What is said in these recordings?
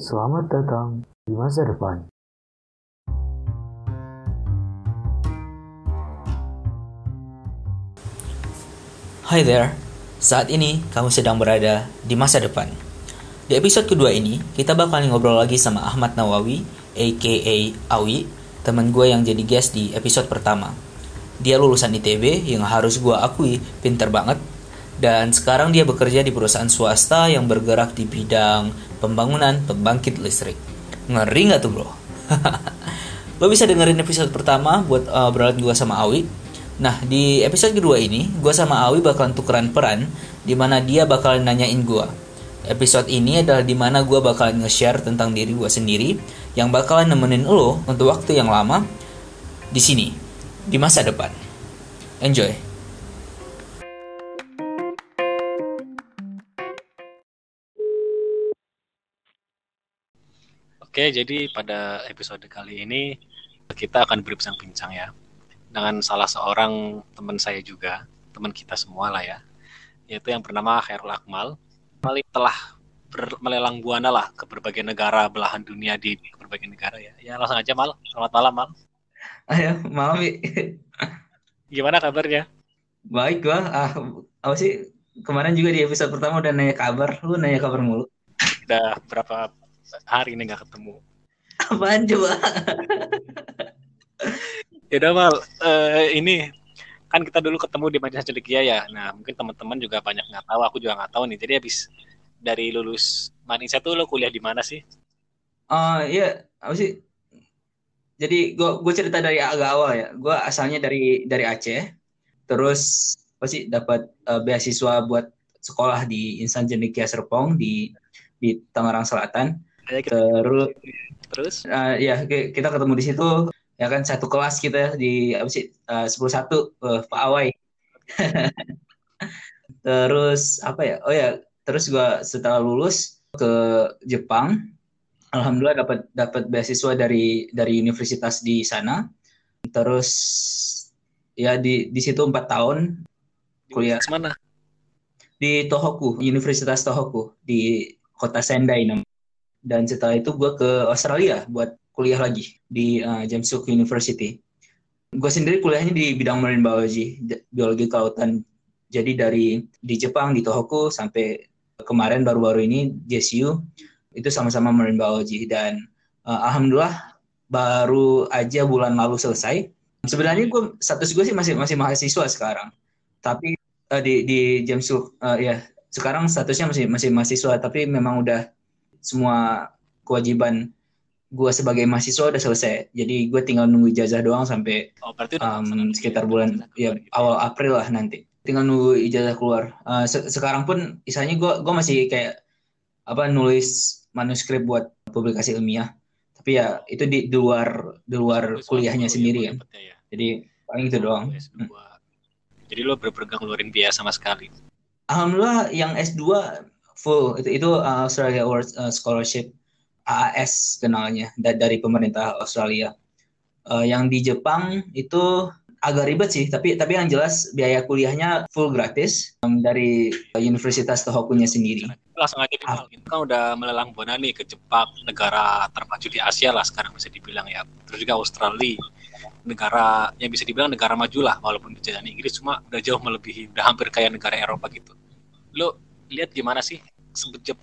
Selamat datang di masa depan. Hi there, saat ini kamu sedang berada di masa depan. Di episode kedua ini, kita bakal ngobrol lagi sama Ahmad Nawawi, aka Awi, teman gue yang jadi guest di episode pertama. Dia lulusan ITB yang harus gue akui pinter banget, dan sekarang dia bekerja di perusahaan swasta yang bergerak di bidang pembangunan pembangkit listrik. Ngeri nggak tuh bro? Lo bisa dengerin episode pertama buat uh, obrolan gue sama Awi Nah, di episode kedua ini, gue sama Awi bakalan tukeran peran, di mana dia bakalan nanyain gue. Episode ini adalah di mana gue bakalan nge-share tentang diri gue sendiri, yang bakalan nemenin lo untuk waktu yang lama, di sini, di masa depan. Enjoy! Oke, jadi pada episode kali ini kita akan berbincang-bincang ya dengan salah seorang teman saya juga, teman kita semua lah ya, yaitu yang bernama Khairul Akmal. Mali telah ber, melelang buana lah ke berbagai negara belahan dunia di berbagai negara ya. Ya langsung aja Mal. Selamat malam Mal. Ayo, malam Gimana kabarnya? Baik gua. Ah, apa sih kemarin juga di episode pertama udah nanya kabar, lu nanya kabar mulu. Udah berapa hari ini nggak ketemu? Apaan coba? ya udah mal. Uh, ini kan kita dulu ketemu di majelis cendekia ya. Nah mungkin teman-teman juga banyak nggak tahu aku juga nggak tahu nih. Jadi habis dari lulus Manisa tuh lo kuliah di mana sih? Oh uh, iya apa sih? Jadi gue gue cerita dari agak awal ya. Gue asalnya dari dari Aceh. Terus apa sih dapat uh, beasiswa buat sekolah di insan cendekia Serpong di di Tangerang Selatan terus terus? uh, ya kita ketemu di situ ya kan satu kelas kita di apa sih eh, sepuluh satu uh, Pak Awai. Terus apa ya oh ya terus gua setelah lulus ke Jepang alhamdulillah dapat dapat beasiswa dari dari universitas di sana. Terus ya di di situ empat tahun kuliah. di mana? Di Tohoku Universitas Tohoku di kota Sendai dan setelah itu gue ke Australia buat kuliah lagi di uh, Jamsuk University. Gue sendiri kuliahnya di bidang marine biology, biologi kelautan. Jadi dari di Jepang di Tohoku sampai kemarin baru-baru ini JSU itu sama-sama marine biology dan uh, alhamdulillah baru aja bulan lalu selesai. Sebenarnya gue status gue sih masih masih mahasiswa sekarang, tapi uh, di di Jamsuk uh, ya sekarang statusnya masih masih mahasiswa tapi memang udah semua kewajiban gue sebagai mahasiswa udah selesai. Jadi gue tinggal nunggu ijazah doang sampai oh, um, sekitar bulan ya awal April lah nanti. Tinggal nunggu ijazah keluar. Uh, se sekarang pun misalnya gue gue masih kayak apa nulis manuskrip buat publikasi ilmiah. Tapi ya itu di, di luar di luar kuliahnya ya, sendiri ya. ya. Jadi paling itu doang. hmm. jadi lo berpegang ngeluarin biaya sama sekali? Alhamdulillah yang S2 full itu itu uh, Australia Awards uh, scholarship AAS kenalnya dari pemerintah Australia. Uh, yang di Jepang itu agak ribet sih, tapi tapi yang jelas biaya kuliahnya full gratis um, dari Universitas Tohokunya sendiri. Langsung aja ah. kan udah melelang buana nih ke Jepang, negara termaju di Asia lah sekarang bisa dibilang ya. Terus juga Australia, negara yang bisa dibilang negara maju lah, walaupun dijajah Inggris cuma udah jauh melebihi, udah hampir kayak negara Eropa gitu. Lo lihat gimana sih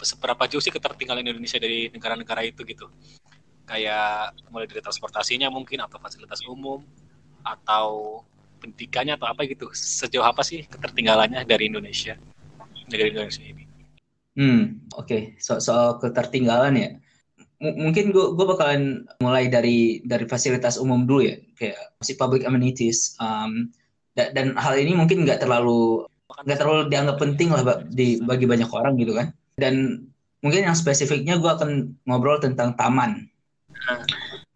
seberapa jauh sih ketertinggalan Indonesia dari negara-negara itu gitu. Kayak mulai dari transportasinya mungkin atau fasilitas umum atau pendidikannya atau apa gitu. Sejauh apa sih ketertinggalannya dari Indonesia negara Indonesia ini? Hmm oke. Okay. so soal ketertinggalan ya M mungkin gue gue bakalan mulai dari dari fasilitas umum dulu ya. Kayak si public amenities um, da dan hal ini mungkin nggak terlalu nggak terlalu dianggap penting lah di bagi banyak orang gitu kan. Dan mungkin yang spesifiknya gue akan ngobrol tentang taman.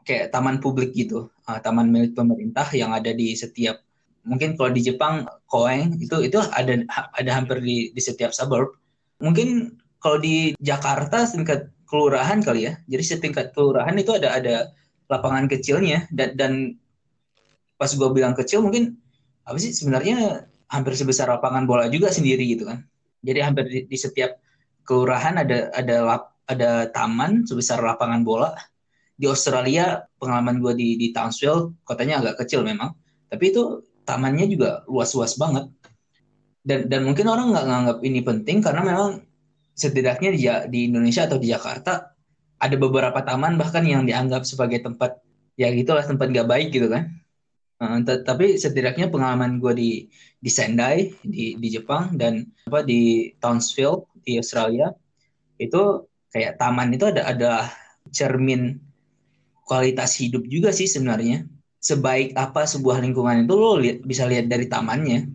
Kayak taman publik gitu. Uh, taman milik pemerintah yang ada di setiap mungkin kalau di Jepang koeng itu itu ada ada hampir di di setiap suburb. Mungkin kalau di Jakarta setingkat kelurahan kali ya. Jadi setingkat kelurahan itu ada ada lapangan kecilnya. Dan dan pas gue bilang kecil mungkin apa sih sebenarnya hampir sebesar lapangan bola juga sendiri gitu kan jadi hampir di, di setiap kelurahan ada ada lap, ada taman sebesar lapangan bola. Di Australia pengalaman gue di di Townsville kotanya agak kecil memang, tapi itu tamannya juga luas-luas banget. Dan dan mungkin orang nggak nganggap ini penting karena memang setidaknya di, di Indonesia atau di Jakarta ada beberapa taman bahkan yang dianggap sebagai tempat ya gitulah tempat nggak baik gitu kan. Uh, tapi setidaknya pengalaman gue di di Sendai di di Jepang dan apa di Townsville di Australia itu kayak taman itu ada ada cermin kualitas hidup juga sih sebenarnya. Sebaik apa sebuah lingkungan itu lo lihat bisa lihat dari tamannya.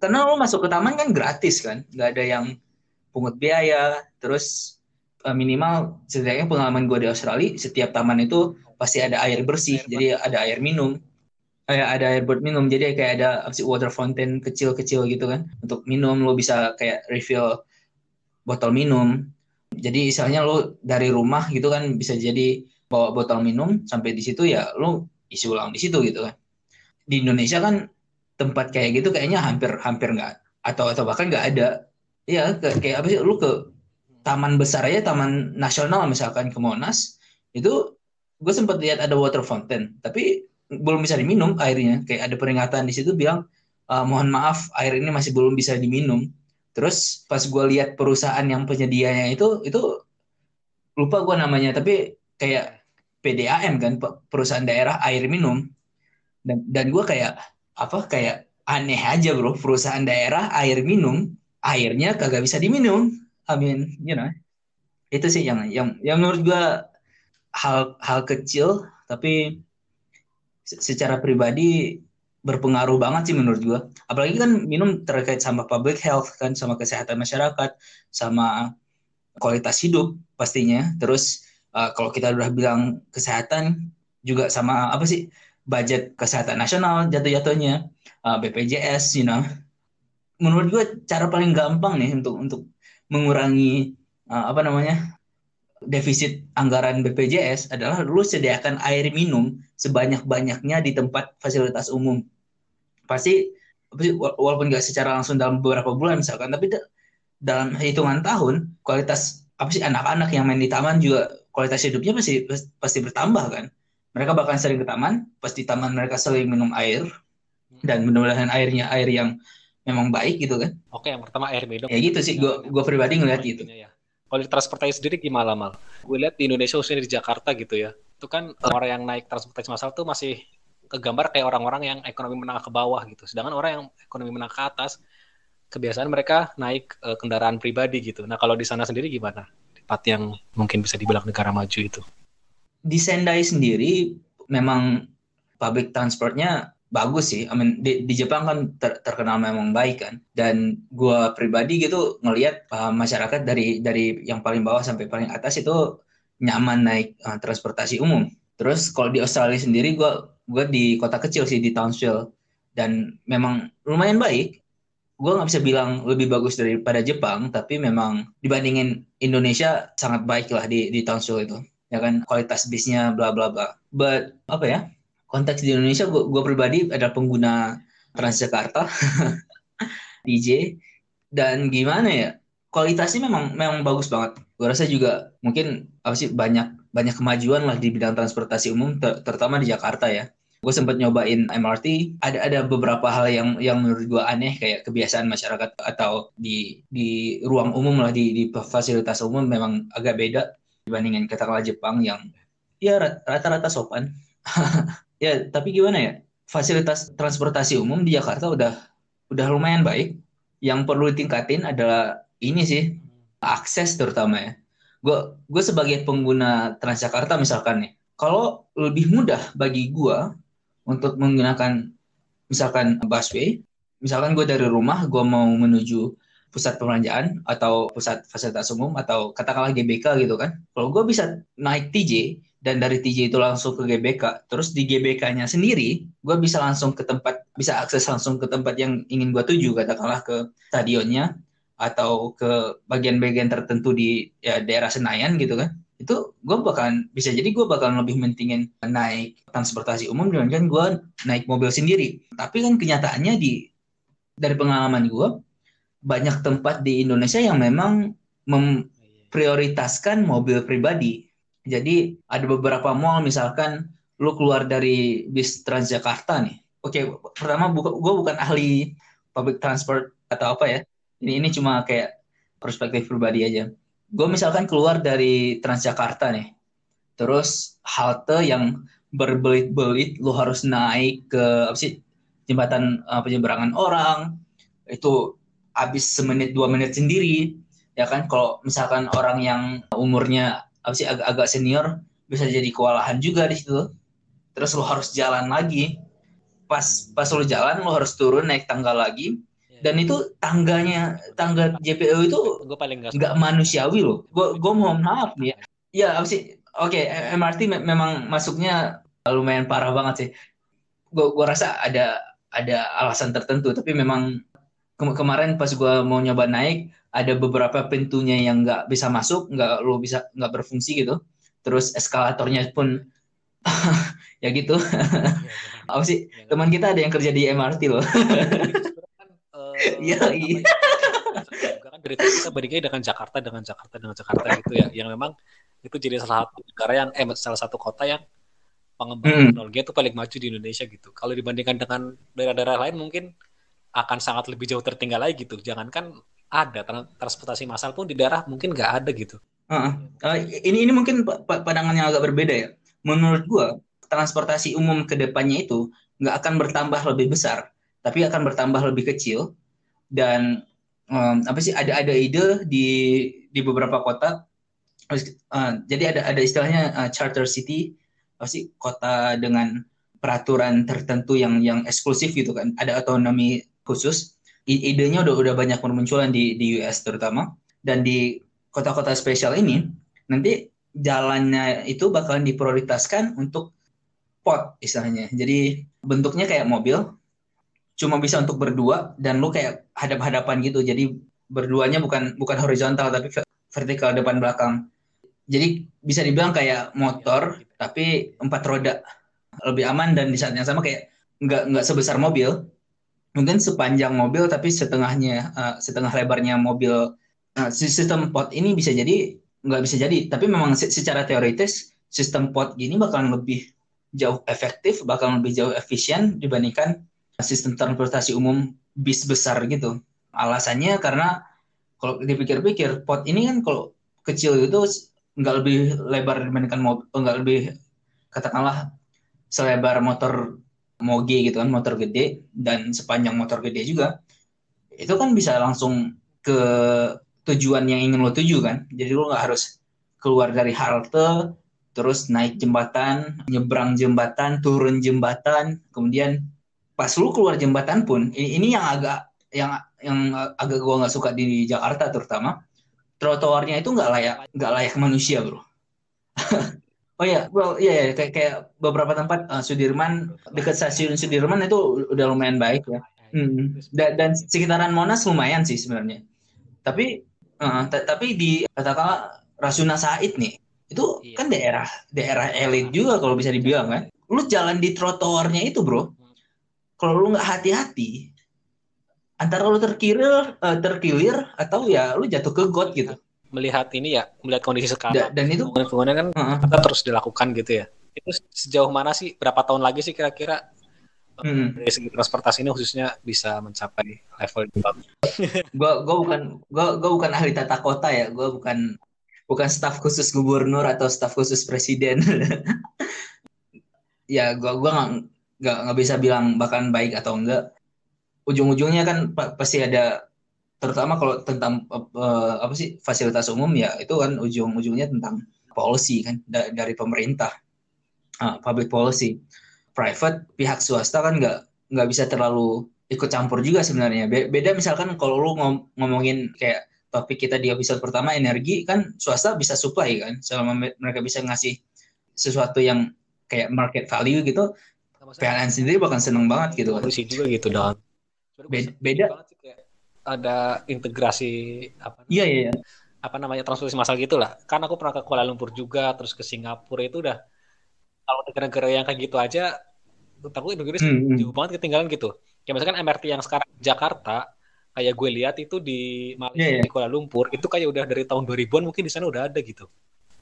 Karena lo masuk ke taman kan gratis kan, nggak ada yang pungut biaya. Terus eh, minimal setidaknya pengalaman gue di Australia, setiap taman itu pasti ada air bersih, jadi ada air minum kayak ada air buat minum jadi kayak ada apa sih water fountain kecil-kecil gitu kan. Untuk minum lo bisa kayak refill botol minum. Jadi misalnya lo dari rumah gitu kan bisa jadi bawa botol minum sampai di situ ya lo isi ulang di situ gitu kan. Di Indonesia kan tempat kayak gitu kayaknya hampir hampir nggak atau atau bahkan nggak ada. Ya kayak apa sih lo ke taman besar aja taman nasional misalkan ke Monas itu gue sempat lihat ada water fountain. Tapi belum bisa diminum airnya. Kayak ada peringatan di situ bilang uh, mohon maaf air ini masih belum bisa diminum. Terus pas gue lihat perusahaan yang penyedianya itu itu lupa gue namanya tapi kayak PDAM kan perusahaan daerah air minum. Dan dan gue kayak apa kayak aneh aja bro. Perusahaan daerah air minum airnya kagak bisa diminum. I mean you know. Itu sih yang yang yang menurut gue hal hal kecil tapi secara pribadi berpengaruh banget sih menurut gua. Apalagi kan minum terkait sama public health kan, sama kesehatan masyarakat, sama kualitas hidup pastinya. Terus uh, kalau kita udah bilang kesehatan juga sama apa sih budget kesehatan nasional jatuh-jatuhnya uh, BPJS, you know. Menurut gua cara paling gampang nih untuk untuk mengurangi uh, apa namanya defisit anggaran BPJS adalah lu sediakan air minum sebanyak-banyaknya di tempat fasilitas umum. Pasti walaupun nggak secara langsung dalam beberapa bulan misalkan, tapi dalam hitungan tahun kualitas apa sih anak-anak yang main di taman juga kualitas hidupnya pasti pasti bertambah kan. Mereka bahkan sering ke taman, pasti taman mereka sering minum air dan mudah-mudahan airnya air yang memang baik gitu kan. Oke, yang pertama air minum. Ya gitu sih, gue gue pribadi ngeliat gitu. Ya. Kalau di transportasi sendiri gimana mal? Gue lihat di Indonesia khususnya di Jakarta gitu ya, itu kan orang yang naik transportasi massal tuh masih kegambar kayak orang-orang yang ekonomi menengah ke bawah gitu. Sedangkan orang yang ekonomi menengah ke atas, kebiasaan mereka naik uh, kendaraan pribadi gitu. Nah kalau di sana sendiri gimana? Tempat yang mungkin bisa dibilang negara maju itu? Di Sendai sendiri memang public transportnya bagus sih. I mean, di, di Jepang kan ter, terkenal memang baik kan. Dan gue pribadi gitu ngelihat uh, masyarakat dari dari yang paling bawah sampai paling atas itu nyaman naik uh, transportasi umum. Terus kalau di Australia sendiri gue gue di kota kecil sih di Townsville dan memang lumayan baik. Gue nggak bisa bilang lebih bagus daripada Jepang, tapi memang dibandingin Indonesia sangat baik lah di di Townsville itu. Ya kan kualitas bisnya bla bla bla. But apa ya? konteks di Indonesia gue pribadi adalah pengguna Transjakarta DJ dan gimana ya kualitasnya memang memang bagus banget. Gue rasa juga mungkin apa sih banyak banyak kemajuan lah di bidang transportasi umum ter terutama di Jakarta ya. Gue sempat nyobain MRT ada ada beberapa hal yang yang menurut gue aneh kayak kebiasaan masyarakat atau di di ruang umum lah di di fasilitas umum memang agak beda dibandingin katakanlah Jepang yang ya rata-rata sopan. Ya tapi gimana ya? Fasilitas transportasi umum di Jakarta udah udah lumayan baik. Yang perlu ditingkatin adalah ini sih akses terutama ya gue gue sebagai pengguna Transjakarta misalkan nih kalau lebih mudah bagi gue untuk menggunakan misalkan busway misalkan gue dari rumah gue mau menuju pusat perbelanjaan atau pusat fasilitas umum atau katakanlah GBK gitu kan kalau gue bisa naik TJ dan dari TJ itu langsung ke GBK. Terus di GBK-nya sendiri, gue bisa langsung ke tempat, bisa akses langsung ke tempat yang ingin gue tuju, katakanlah ke stadionnya atau ke bagian-bagian tertentu di ya, daerah Senayan gitu kan. Itu gue bahkan bisa jadi gue bakal lebih mentingin naik transportasi umum dibandingkan gue naik mobil sendiri. Tapi kan kenyataannya di dari pengalaman gue banyak tempat di Indonesia yang memang mem, prioritaskan mobil pribadi. Jadi ada beberapa mall misalkan lu keluar dari bis Transjakarta nih. Oke, pertama gue bukan ahli public transport atau apa ya. Ini ini cuma kayak perspektif pribadi aja. Gue misalkan keluar dari Transjakarta nih. Terus halte yang berbelit-belit lu harus naik ke apa sih jembatan uh, penyeberangan orang itu habis semenit dua menit sendiri ya kan kalau misalkan orang yang umurnya apa sih agak-agak senior bisa jadi kewalahan juga di situ terus lo harus jalan lagi pas pas lo jalan lo harus turun naik tangga lagi. Dan itu tangganya tangga JPO itu gue paling nggak manusiawi loh gue gue mohon maaf nih ya, ya apa sih oke okay, MRT me memang masuknya lumayan parah banget sih gue gue rasa ada ada alasan tertentu tapi memang ke kemarin pas gue mau nyoba naik ada beberapa pintunya yang nggak bisa masuk, nggak lo bisa nggak berfungsi gitu. Terus eskalatornya pun ya gitu. Apa sih? Teman kita ada yang kerja di MRT loh. Iya, iya. kan berita kita bandingnya dengan Jakarta dengan Jakarta dengan Jakarta gitu ya, yang memang itu jadi salah satu negara yang eh salah satu kota yang pengembangan hmm. teknologi itu paling maju di Indonesia gitu. Kalau dibandingkan dengan daerah-daerah lain mungkin akan sangat lebih jauh tertinggal lagi gitu. Jangankan ada transportasi massal pun di daerah mungkin nggak ada gitu. Uh, uh, ini ini mungkin pandangan yang agak berbeda ya. Menurut gua transportasi umum ke depannya itu nggak akan bertambah lebih besar, tapi akan bertambah lebih kecil. Dan um, apa sih ada ada ide di di beberapa kota. Uh, jadi ada ada istilahnya uh, charter city, apa sih kota dengan peraturan tertentu yang yang eksklusif gitu kan, ada otonomi khusus idenya udah udah banyak bermunculan di di US terutama dan di kota-kota spesial ini nanti jalannya itu bakalan diprioritaskan untuk pot istilahnya. Jadi bentuknya kayak mobil, cuma bisa untuk berdua dan lu kayak hadap-hadapan gitu. Jadi berduanya bukan bukan horizontal tapi vertikal depan belakang. Jadi bisa dibilang kayak motor tapi empat roda lebih aman dan di saat yang sama kayak nggak nggak sebesar mobil mungkin sepanjang mobil tapi setengahnya uh, setengah lebarnya mobil uh, sistem pot ini bisa jadi nggak bisa jadi tapi memang secara teoritis sistem pot gini bakalan lebih jauh efektif bakalan lebih jauh efisien dibandingkan sistem transportasi umum bis besar gitu. Alasannya karena kalau dipikir-pikir pot ini kan kalau kecil itu nggak lebih lebar dibandingkan mobil nggak lebih katakanlah selebar motor moge gitu kan motor gede dan sepanjang motor gede juga itu kan bisa langsung ke tujuan yang ingin lo tuju kan. Jadi lo nggak harus keluar dari halte terus naik jembatan nyebrang jembatan turun jembatan kemudian pas lo keluar jembatan pun ini, ini yang agak yang yang agak gua nggak suka di Jakarta terutama trotoarnya itu nggak layak nggak layak manusia bro Oh ya, well iya yeah, kayak kayak beberapa tempat uh, Sudirman dekat stasiun Sudirman itu udah lumayan baik ya. Hmm. Dan, dan sekitaran Monas lumayan sih sebenarnya. Tapi uh, tapi di katakanlah Rasuna Said nih, itu iya. kan daerah daerah elit juga kalau bisa dibilang kan. Lu jalan di trotoarnya itu, Bro. Kalau lu nggak hati-hati, antara lu terkilir uh, terkilir atau ya lu jatuh ke got gitu. Melihat ini ya melihat kondisi sekarang. Da, dan itu pembangunan kan uh -huh. terus dilakukan gitu ya. Itu sejauh mana sih berapa tahun lagi sih kira-kira hmm. dari segi transportasi ini khususnya bisa mencapai level yang bagus? Gue gue bukan gue gue bukan ahli tata kota ya gue bukan bukan staf khusus gubernur atau staf khusus presiden. Ya gue gue nggak nggak bisa bilang bahkan baik atau enggak. Ujung-ujungnya kan pasti ada terutama kalau tentang uh, apa sih fasilitas umum ya itu kan ujung-ujungnya tentang policy kan da dari pemerintah. Uh, public policy. Private pihak swasta kan nggak nggak bisa terlalu ikut campur juga sebenarnya. Be beda misalkan kalau lu ngom ngomongin kayak topik kita di episode pertama energi kan swasta bisa supply kan selama mereka bisa ngasih sesuatu yang kayak market value gitu PLN sendiri bahkan seneng banget gitu kan. juga gitu dong. Beda, beda ada integrasi apa iya iya, iya. apa namanya transportasi massal gitulah kan aku pernah ke Kuala Lumpur juga terus ke Singapura itu udah kalau negara-negara yang kayak gitu aja aku Indonesia hmm, hmm, jauh banget ketinggalan gitu ya misalkan MRT yang sekarang Jakarta kayak gue lihat itu di Malaysia Iya, iya. di Kuala Lumpur itu kayak udah dari tahun 2000-an mungkin di sana udah ada gitu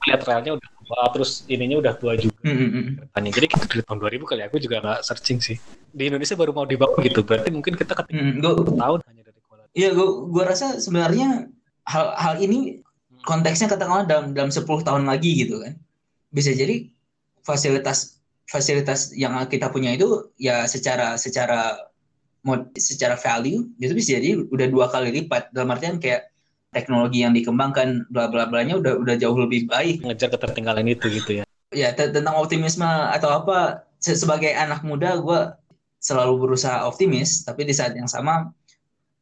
lihat relnya udah tua terus ininya udah tua juga Hmm, hmm, hmm. keretanya jadi kita dari tahun 2000 kali aku juga nggak searching sih di Indonesia baru mau dibangun gitu berarti mungkin kita ketinggalan Hmm, gua- tahun hanya dari Lumpur Iya, gua, gua rasa sebenarnya hal hal ini konteksnya katakanlah dalam dalam 10 tahun lagi gitu kan. Bisa jadi fasilitas fasilitas yang kita punya itu ya secara secara mod, secara value itu bisa jadi udah dua kali lipat dalam artian kayak teknologi yang dikembangkan bla bla blanya udah udah jauh lebih baik. Ngejar ketertinggalan itu gitu ya. Ya te- tentang optimisme atau apa se- sebagai anak muda gue selalu berusaha optimis tapi di saat yang sama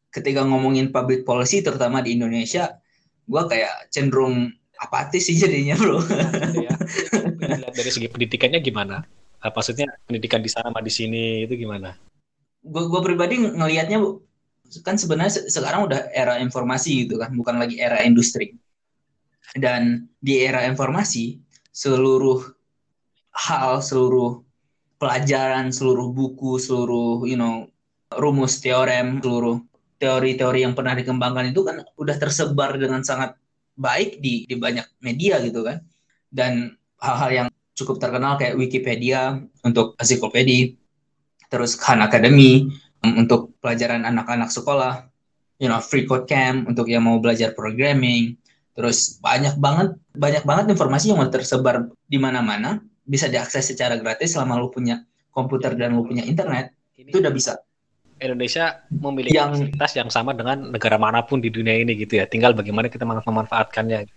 ketika ngomongin public policy terutama di Indonesia gue kayak cenderung apatis sih jadinya bro. Ya dari segi pendidikannya gimana? Maksudnya pendidikan di sana sama di sini itu gimana? Gue gue pribadi ng- ngelihatnya kan sebenarnya se- sekarang udah era informasi gitu kan bukan lagi era industri. Dan di era informasi seluruh hal seluruh pelajaran seluruh buku seluruh you know rumus teorem seluruh teori-teori yang pernah dikembangkan itu kan udah tersebar dengan sangat baik di di banyak media gitu kan. Dan hal-hal yang cukup terkenal kayak Wikipedia untuk ensiklopedia terus Khan Academy untuk pelajaran anak-anak sekolah, you know, Free Code Camp untuk yang mau belajar programming, terus banyak banget banyak banget informasi yang tersebar di mana-mana, bisa diakses secara gratis selama lu punya komputer dan lu punya internet, itu udah bisa. Indonesia memiliki Yang- fasilitas yang sama dengan negara mana pun di dunia ini gitu ya tinggal bagaimana kita mem- memanfaatkannya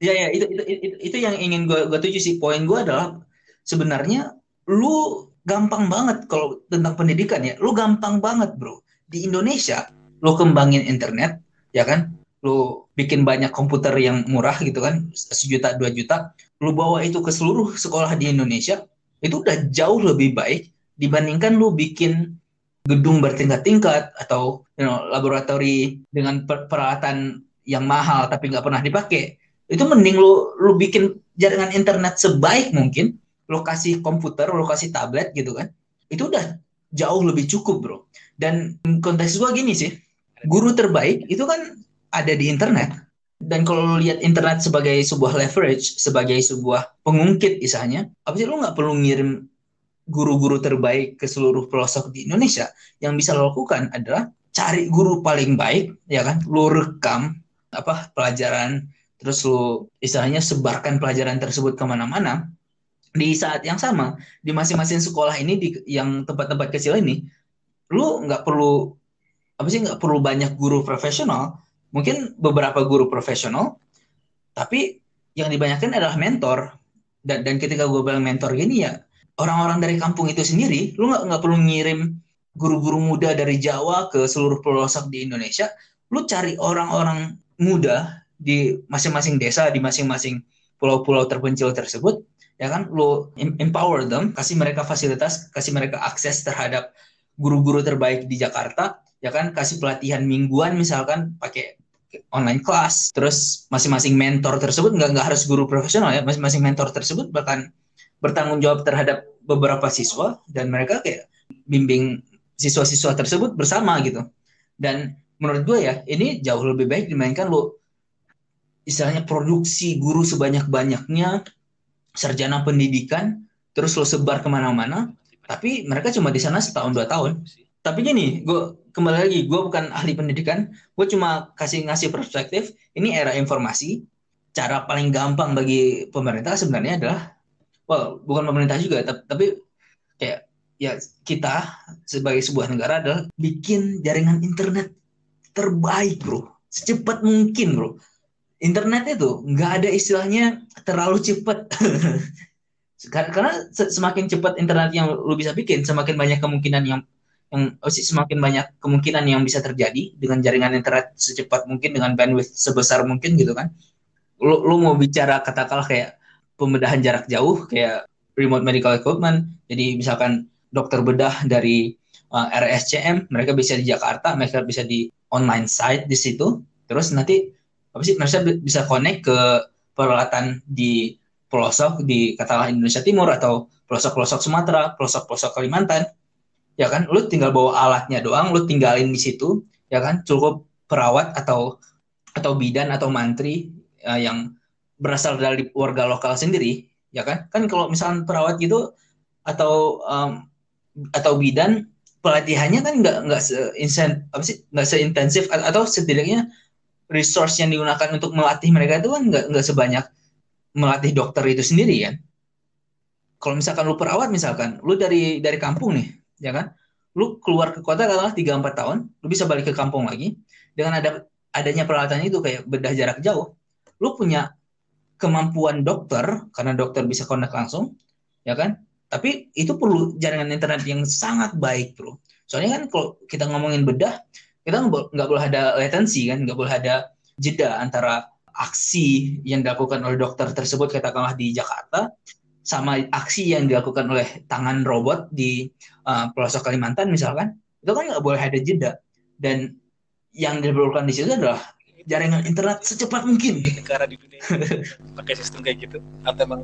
Ya ya itu itu itu, itu yang ingin gue gue tuju sih. Poin gue adalah sebenarnya lu gampang banget kalau tentang pendidikan ya. Lu gampang banget, Bro. Di Indonesia lu kembangin internet, ya kan? Lu bikin banyak komputer yang murah gitu kan, sejuta dua juta. Lu bawa itu ke seluruh sekolah di Indonesia, itu udah jauh lebih baik dibandingkan lu bikin gedung bertingkat-tingkat atau you know, laboratori dengan per- peralatan yang mahal tapi nggak pernah dipakai itu mending lu lu bikin jaringan internet sebaik mungkin lokasi komputer lokasi tablet gitu kan itu udah jauh lebih cukup bro. Dan konteks gua gini sih guru terbaik itu kan ada di internet. Dan kalau lu lihat internet sebagai sebuah leverage sebagai sebuah pengungkit misalnya apa sih lu nggak perlu ngirim guru-guru terbaik ke seluruh pelosok di Indonesia? Yang bisa lo lakukan adalah cari guru paling baik ya kan? Lu rekam apa pelajaran terus lu istilahnya sebarkan pelajaran tersebut ke mana-mana di saat yang sama di masing-masing sekolah ini di yang tempat-tempat kecil ini lu nggak perlu apa sih nggak perlu banyak guru profesional. Mungkin beberapa guru profesional tapi yang dibanyakin adalah mentor. Dan dan ketika gue bilang mentor gini ya orang-orang dari kampung itu sendiri lu nggak nggak perlu ngirim guru-guru muda dari Jawa ke seluruh pelosok di Indonesia. Lu cari orang-orang muda di masing-masing desa di masing-masing pulau-pulau terpencil tersebut ya kan? Em- empower them kasih mereka fasilitas kasih mereka akses terhadap guru-guru terbaik di Jakarta ya kan? Kasih pelatihan mingguan misalkan pakai online class. Terus masing-masing mentor tersebut nggak nggak harus guru profesional ya masing-masing mentor tersebut bahkan bertanggung jawab terhadap beberapa siswa dan mereka kayak bimbing siswa-siswa tersebut bersama gitu. Dan menurut gue ya ini jauh lebih baik dimainkan lu istilahnya produksi guru sebanyak-banyaknya sarjana pendidikan terus lo sebar ke mana-mana tapi mereka cuma di sana setahun dua tahun. Tapi gini gue kembali lagi gue bukan ahli pendidikan gue cuma kasih ngasih perspektif ini era informasi. Cara paling gampang bagi pemerintah sebenarnya adalah well bukan pemerintah juga tapi, kayak ya kita sebagai sebuah negara adalah bikin jaringan internet terbaik bro. Secepat mungkin bro internet itu nggak ada istilahnya terlalu cepat Kar- karena se- semakin cepat internet yang lu bisa bikin semakin banyak kemungkinan yang yang oh semakin banyak kemungkinan yang bisa terjadi dengan jaringan internet secepat mungkin dengan bandwidth sebesar mungkin gitu kan. Lu, lu mau bicara katakanlah kayak pembedahan jarak jauh kayak remote medical equipment jadi misalkan dokter bedah dari uh, RSCM mereka bisa di Jakarta mereka bisa di online site di situ terus nanti apa sih bi- bisa connect ke peralatan di pelosok di katakanlah Indonesia Timur atau pelosok-pelosok Sumatera pelosok-pelosok Kalimantan ya kan? Lu tinggal bawa alatnya doang lu tinggalin di situ ya kan? Cukup perawat atau atau bidan atau mantri uh, yang berasal dari warga lokal sendiri ya kan? Kan kalau misalnya perawat gitu atau um, atau bidan pelatihannya kan nggak nggak se apa nggak seintensif atau setidaknya resource yang digunakan untuk melatih mereka itu kan nggak nggak sebanyak melatih dokter itu sendiri kan? Kalau misalkan lu perawat misalkan lu dari dari kampung nih ya kan? Lu keluar ke kota katakanlah tiga empat tahun lu bisa balik ke kampung lagi dengan ada adanya peralatan itu kayak bedah jarak jauh. Lu punya kemampuan dokter karena dokter bisa kontak langsung ya kan? Tapi itu perlu jaringan internet yang sangat baik, bro. Soalnya kan kalau kita ngomongin bedah, kita nggak boleh ada latency kan, nggak boleh ada jeda antara aksi yang dilakukan oleh dokter tersebut katakanlah di Jakarta sama aksi yang dilakukan oleh tangan robot di uh, pelosok Kalimantan misalkan. Itu kan nggak boleh ada jeda. Dan yang diperlukan di situ adalah jaringan internet secepat mungkin. Negara di dunia pakai sistem kayak gitu atau emang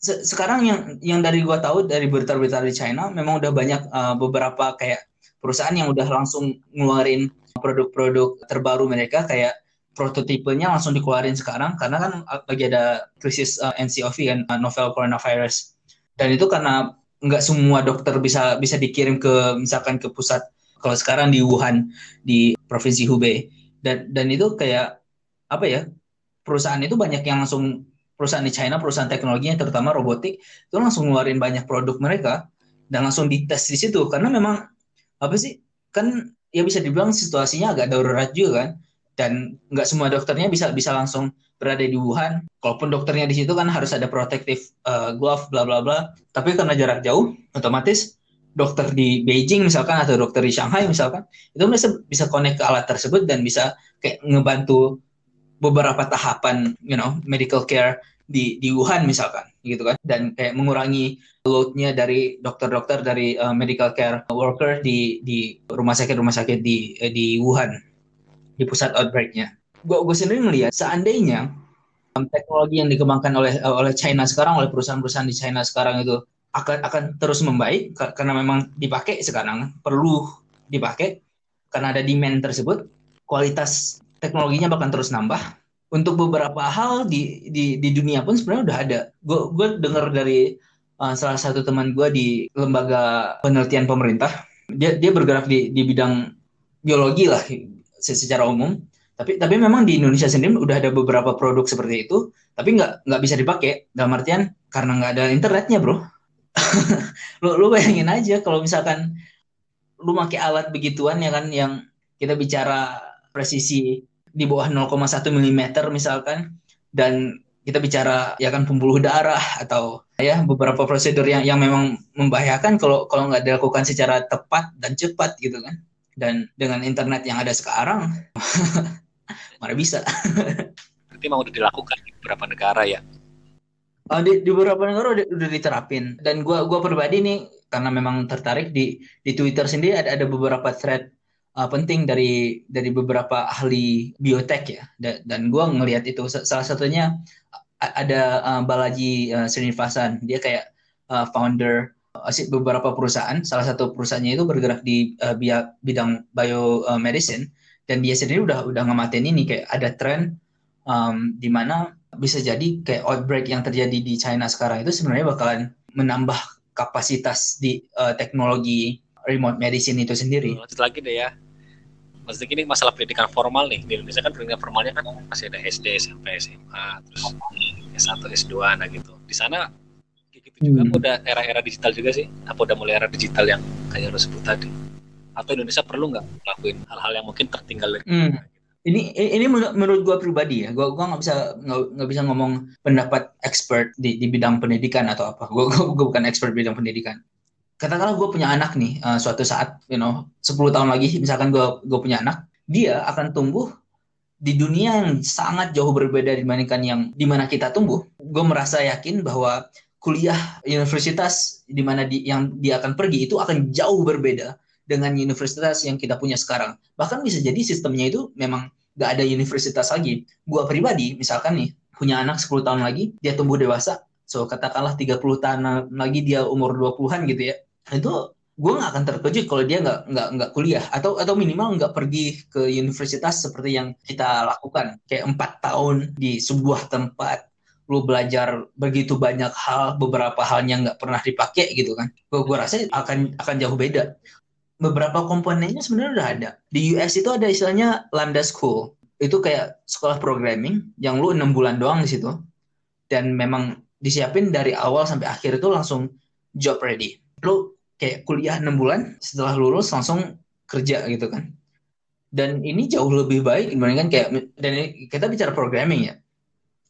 se sekarang yang yang dari gua tahu dari berita-berita di China memang udah banyak uh, beberapa kayak perusahaan yang udah langsung ngeluarin produk-produk terbaru mereka kayak prototipenya langsung dikeluarin sekarang karena kan lagi ada krisis uh, NCOV kan uh, novel coronavirus. Dan itu karena nggak semua dokter bisa bisa dikirim ke misalkan ke pusat. Kalau sekarang di Wuhan di provinsi Hubei. Dan dan itu kayak apa ya perusahaan itu banyak yang langsung perusahaan di China, perusahaan teknologinya terutama robotik itu langsung ngeluarin banyak produk mereka dan langsung dites di situ. Karena memang apa sih kan ya bisa dibilang situasinya agak darurat juga kan dan nggak semua dokternya bisa bisa langsung berada di Wuhan. Kalaupun dokternya di situ kan harus ada protective uh, glove bla bla bla. Tapi karena jarak jauh, otomatis dokter di Beijing misalkan atau dokter di Shanghai misalkan itu bisa bisa connect ke alat tersebut dan bisa kayak ngebantu beberapa tahapan you know medical care di di Wuhan misalkan gitu kan dan kayak mengurangi loadnya dari dokter-dokter dari uh, medical care worker di di rumah sakit rumah sakit di uh, di Wuhan di pusat outbreaknya. Gue gue sendiri melihat seandainya um, teknologi yang dikembangkan oleh uh, oleh China sekarang oleh perusahaan-perusahaan di China sekarang itu akan akan terus membaik karena memang dipakai sekarang perlu dipakai karena ada demand tersebut kualitas teknologinya bahkan terus nambah. Untuk beberapa hal di di, di dunia pun sebenarnya udah ada. Gue gue dengar dari uh, salah satu teman gue di lembaga penelitian pemerintah. Dia dia bergerak di di bidang biologi lah secara umum. Tapi tapi memang di Indonesia sendiri udah ada beberapa produk seperti itu. Tapi nggak nggak bisa dipakai. Dalam artian karena nggak ada internetnya bro. lu, lu bayangin aja kalau misalkan lu pakai alat begituan ya kan yang kita bicara presisi di bawah 0,1 mm misalkan dan kita bicara ya kan pembuluh darah atau ya beberapa prosedur yang yang memang membahayakan kalau kalau nggak dilakukan secara tepat dan cepat gitu kan. Dan dengan internet yang ada sekarang mana bisa? Berarti mau udah dilakukan di beberapa negara ya? Uh, di, di beberapa negara udah, udah diterapin. Dan gua gua pribadi nih karena memang tertarik di di Twitter sendiri ada ada beberapa thread uh, penting dari dari beberapa ahli biotek ya. Dan, dan gue ngelihat itu. Salah satunya ada uh, Balaji uh, Srinivasan. Dia kayak uh, founder uh, beberapa perusahaan. Salah satu perusahaannya itu bergerak di uh, bidang biomedicine. Dan dia sendiri udah udah ngematin ini. Kayak ada tren um, di mana bisa jadi kayak outbreak yang terjadi di China sekarang itu sebenarnya bakalan menambah kapasitas di uh, teknologi remote medicine itu sendiri. Lanjut lagi deh ya. Maksudnya ini masalah pendidikan formal nih. Di Indonesia kan pendidikan formalnya kan masih ada SD, SMP, SMA, terus S1, S2, nah gitu. Di sana kayak gitu juga hmm. udah era-era digital juga sih? Apa udah mulai era digital yang kayak lo sebut tadi? Atau Indonesia perlu nggak lakuin hal-hal yang mungkin tertinggal dari hmm. Ini ini menurut, menurut gue pribadi ya, gue gua nggak bisa nggak bisa ngomong pendapat expert di, di bidang pendidikan atau apa. Gue gue bukan expert bidang pendidikan katakanlah gue punya anak nih uh, suatu saat you know 10 tahun lagi misalkan gue gue punya anak dia akan tumbuh di dunia yang sangat jauh berbeda dibandingkan yang di mana kita tumbuh. Gue merasa yakin bahwa kuliah universitas di mana di, yang dia akan pergi itu akan jauh berbeda dengan universitas yang kita punya sekarang. Bahkan bisa jadi sistemnya itu memang gak ada universitas lagi. Gue pribadi misalkan nih punya anak 10 tahun lagi dia tumbuh dewasa so katakanlah 30 tahun lagi dia umur 20-an gitu ya itu gue nggak akan terkejut kalau dia nggak nggak nggak kuliah. Atau atau minimal nggak pergi ke universitas seperti yang kita lakukan. Kayak empat tahun di sebuah tempat lu belajar begitu banyak hal beberapa halnya nggak pernah dipakai gitu kan. Gue gue rasa akan akan jauh beda. Beberapa komponennya sebenarnya udah ada. Di US itu ada istilahnya Lambda School. Itu kayak sekolah programming yang lu enam bulan doang di situ. Dan memang disiapin dari awal sampai akhir itu langsung job ready. Lu kayak kuliah enam bulan setelah lulus langsung kerja gitu kan. Dan ini jauh lebih baik dibandingkan kayak dan kita bicara programming ya.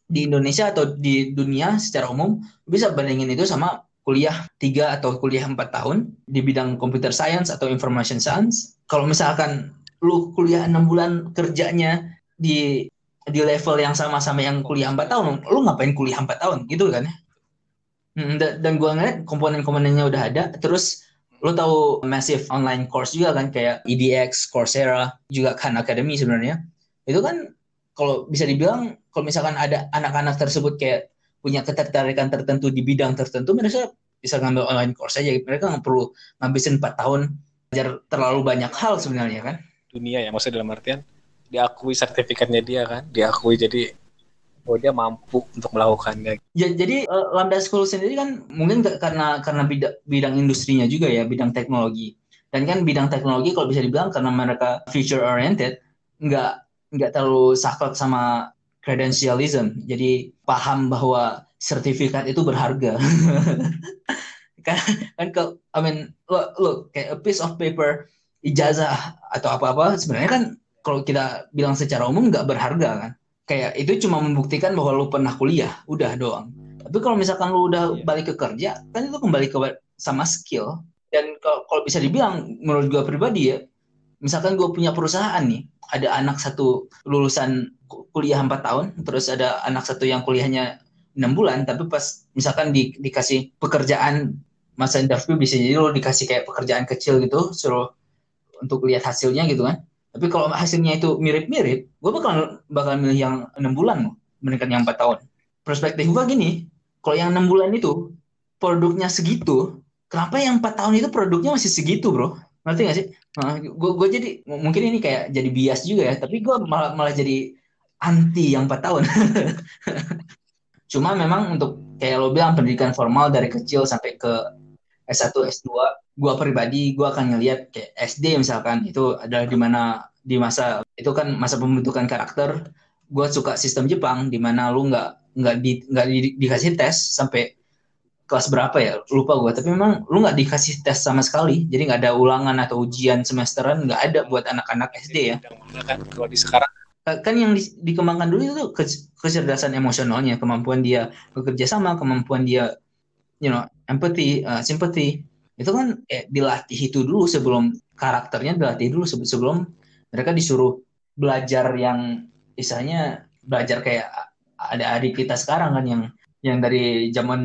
Di Indonesia atau di dunia secara umum bisa bandingin itu sama kuliah tiga atau kuliah empat tahun di bidang computer science atau information science. Kalau misalkan lu kuliah enam bulan kerjanya di di level yang sama sama yang kuliah empat tahun lu ngapain kuliah empat tahun? Gitu kan ya dan gue ngeliat komponen-komponennya udah ada. Terus lo tahu massive online course juga kan kayak EDX, Coursera, juga Khan Academy sebenarnya. Itu kan kalau bisa dibilang kalau misalkan ada anak-anak tersebut kayak punya ketertarikan tertentu di bidang tertentu, mereka bisa ngambil online course aja. Mereka nggak perlu ngabisin 4 tahun belajar terlalu banyak hal sebenarnya kan. Dunia ya, maksudnya dalam artian diakui sertifikatnya dia kan, diakui jadi bahwa dia mampu untuk melakukannya. Ya, jadi uh, Lambda School sendiri kan mungkin karena karena bidang, bidang industrinya juga ya, bidang teknologi. Dan kan bidang teknologi kalau bisa dibilang karena mereka future oriented, nggak nggak terlalu saklek sama credentialism. Jadi paham bahwa sertifikat itu berharga. kan kan ke, I mean look, look kayak a piece of paper ijazah atau apa-apa sebenarnya kan kalau kita bilang secara umum nggak berharga kan kayak itu cuma membuktikan bahwa lu pernah kuliah, udah doang. Tapi kalau misalkan lu udah yeah. balik ke kerja, kan itu kembali ke sama skill. Dan kalau bisa dibilang, menurut gue pribadi ya, misalkan gue punya perusahaan nih, ada anak satu lulusan kuliah 4 tahun, terus ada anak satu yang kuliahnya enam bulan, tapi pas misalkan di, dikasih pekerjaan masa interview bisa jadi lo dikasih kayak pekerjaan kecil gitu, suruh untuk lihat hasilnya gitu kan tapi kalau hasilnya itu mirip-mirip, gue bakal bakal milih yang enam bulan mendingan yang empat tahun. Perspektif gue gini, kalau yang enam bulan itu produknya segitu, kenapa yang empat tahun itu produknya masih segitu, bro? Ngerti gak sih? Nah, gue gue jadi mungkin ini kayak jadi bias juga ya, tapi gue malah malah jadi anti yang empat tahun. Cuma memang untuk kayak lo bilang pendidikan formal dari kecil sampai ke S1, S2, gue pribadi gue akan ngelihat kayak SD misalkan itu adalah di mana di masa itu kan masa pembentukan karakter. Gue suka sistem Jepang di mana lu nggak nggak di, nggak di, dikasih tes sampai kelas berapa ya? Lupa gue tapi memang lu nggak dikasih tes sama sekali. Jadi nggak ada ulangan atau ujian semesteran nggak ada buat anak-anak SD ya. Kan kalau di sekarang? Kan yang di, dikembangkan dulu itu ke, kecerdasan emosionalnya kemampuan dia bekerja sama kemampuan dia you know empathy uh, sympathy itu kan eh, dilatih itu dulu sebelum karakternya dilatih dulu sebelum mereka disuruh belajar yang istilahnya belajar kayak ada adik kita sekarang kan yang yang dari jam 6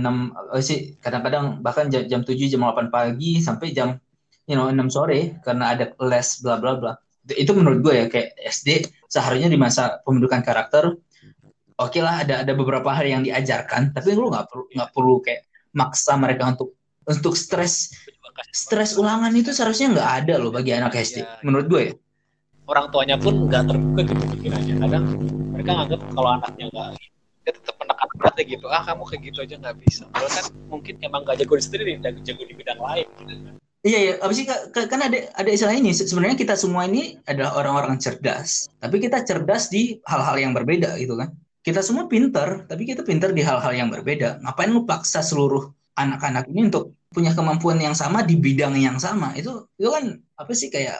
oh sih kadang-kadang bahkan jam, jam 7 jam 8 pagi sampai jam you know 6 sore karena ada les bla bla bla. Itu, itu menurut gue ya kayak SD seharusnya di masa pembentukan karakter oke okay lah ada ada beberapa hal yang diajarkan tapi lu nggak perlu nggak perlu kayak maksa mereka untuk untuk stres stres ulangan itu seharusnya nggak ada loh bagi anak SD ya, menurut gue ya orang tuanya pun nggak terbuka gitu pikirannya kadang mereka nganggap kalau anaknya nggak dia tetap menekan beratnya gitu ah kamu kayak gitu aja nggak bisa kalau kan mungkin emang nggak jago di sendiri dan jago di bidang lain gitu kan Iya, iya. Apa sih kan ada ada istilah ini. Sebenarnya kita semua ini adalah orang-orang cerdas, tapi kita cerdas di hal-hal yang berbeda gitu kan. Kita semua pinter, tapi kita pinter di hal-hal yang berbeda. Ngapain lu paksa seluruh anak-anak ini untuk punya kemampuan yang sama di bidang yang sama. Itu itu kan apa sih kayak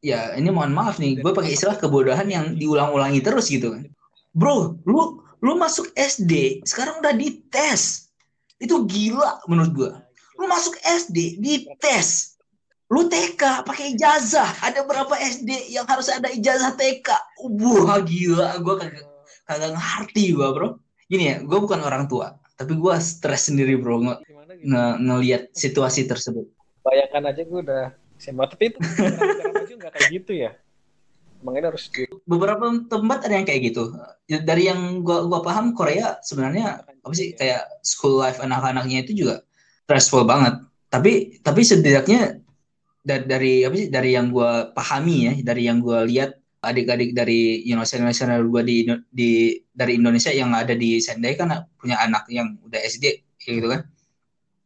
ya ini mohon maaf nih gue pakai istilah kebodohan yang diulang-ulangi terus gitu kan. Bro lu lu masuk SD sekarang udah dites. Itu gila menurut gue lu masuk SD dites. Lu TK pakai ijazah. Ada berapa SD yang harus ada ijazah TK wah gila. Gue kagak kagak ngerti gue bro. Gini ya gue bukan orang tua tapi gue stres sendiri bro nge, nge ngelihat situasi tersebut. Bayangkan aja gue udah SMA tapi itu nggak kayak gitu ya. Makanya harus di... beberapa tempat ada yang kayak gitu. Dari yang gue gua paham Korea sebenarnya apa sih kayak school life anak-anaknya itu juga stressful banget. Tapi tapi setidaknya dari, dari apa sih dari yang gue pahami ya dari yang gue lihat adik-adik dari you know senior gue di di dari Indonesia yang ada di Sendai kan punya anak yang udah SD gitu kan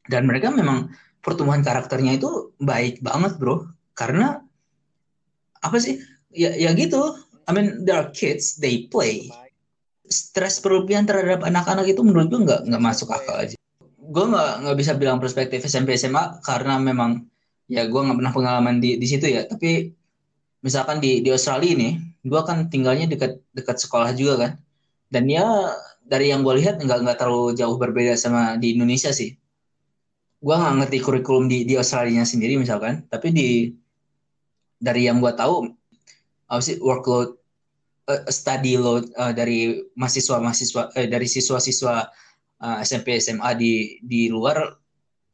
dan mereka memang pertumbuhan karakternya itu baik banget bro. Karena apa sih? Ya ya gitu. I mean there are kids they play. Stres berlebihan terhadap anak-anak itu menurut gue nggak nggak masuk akal aja. Gue nggak nggak bisa bilang perspektif SMP SMA karena memang ya gue nggak pernah pengalaman di di situ ya. Tapi misalkan di di Australia ini gue kan tinggalnya dekat dekat sekolah juga kan. Dan ya dari yang gue lihat nggak nggak terlalu jauh berbeda sama di Indonesia sih gue nggak ngerti kurikulum di di Australia sendiri misalkan tapi di dari yang gue tahu apa sih workload uh, study load uh, dari mahasiswa mahasiswa uh, dari siswa-siswa uh, SMP SMA di di luar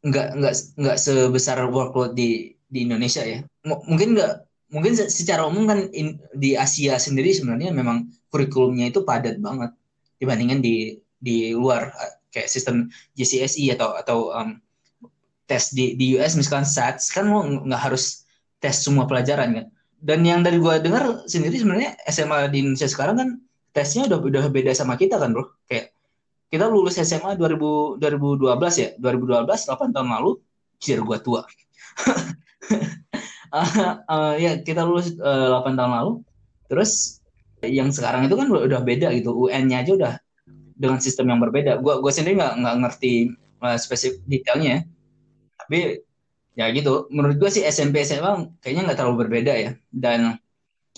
nggak nggak nggak sebesar workload di di Indonesia ya. M mungkin nggak mungkin secara umum kan in, di Asia sendiri sebenarnya memang kurikulumnya itu padat banget dibandingkan di di luar kayak sistem GCSE atau atau um, tes di di US misalkan SATS kan lo nggak harus tes semua pelajaran kan? Dan yang dari gue dengar sendiri sebenarnya SMA di Indonesia sekarang kan tesnya udah udah beda sama kita kan bro? Kayak kita lulus SMA 2000 2012 ya? 2012 8 tahun lalu cir gue tua. Uh, uh, ya kita lulus uh, 8 tahun lalu. Terus yang sekarang itu kan udah beda gitu UN-nya aja udah dengan sistem yang berbeda. Gue gue sendiri nggak nggak ngerti uh, spesifik detailnya ya. Tapi ya gitu. Menurut gue sih SMP SMA kayaknya nggak terlalu berbeda ya. Dan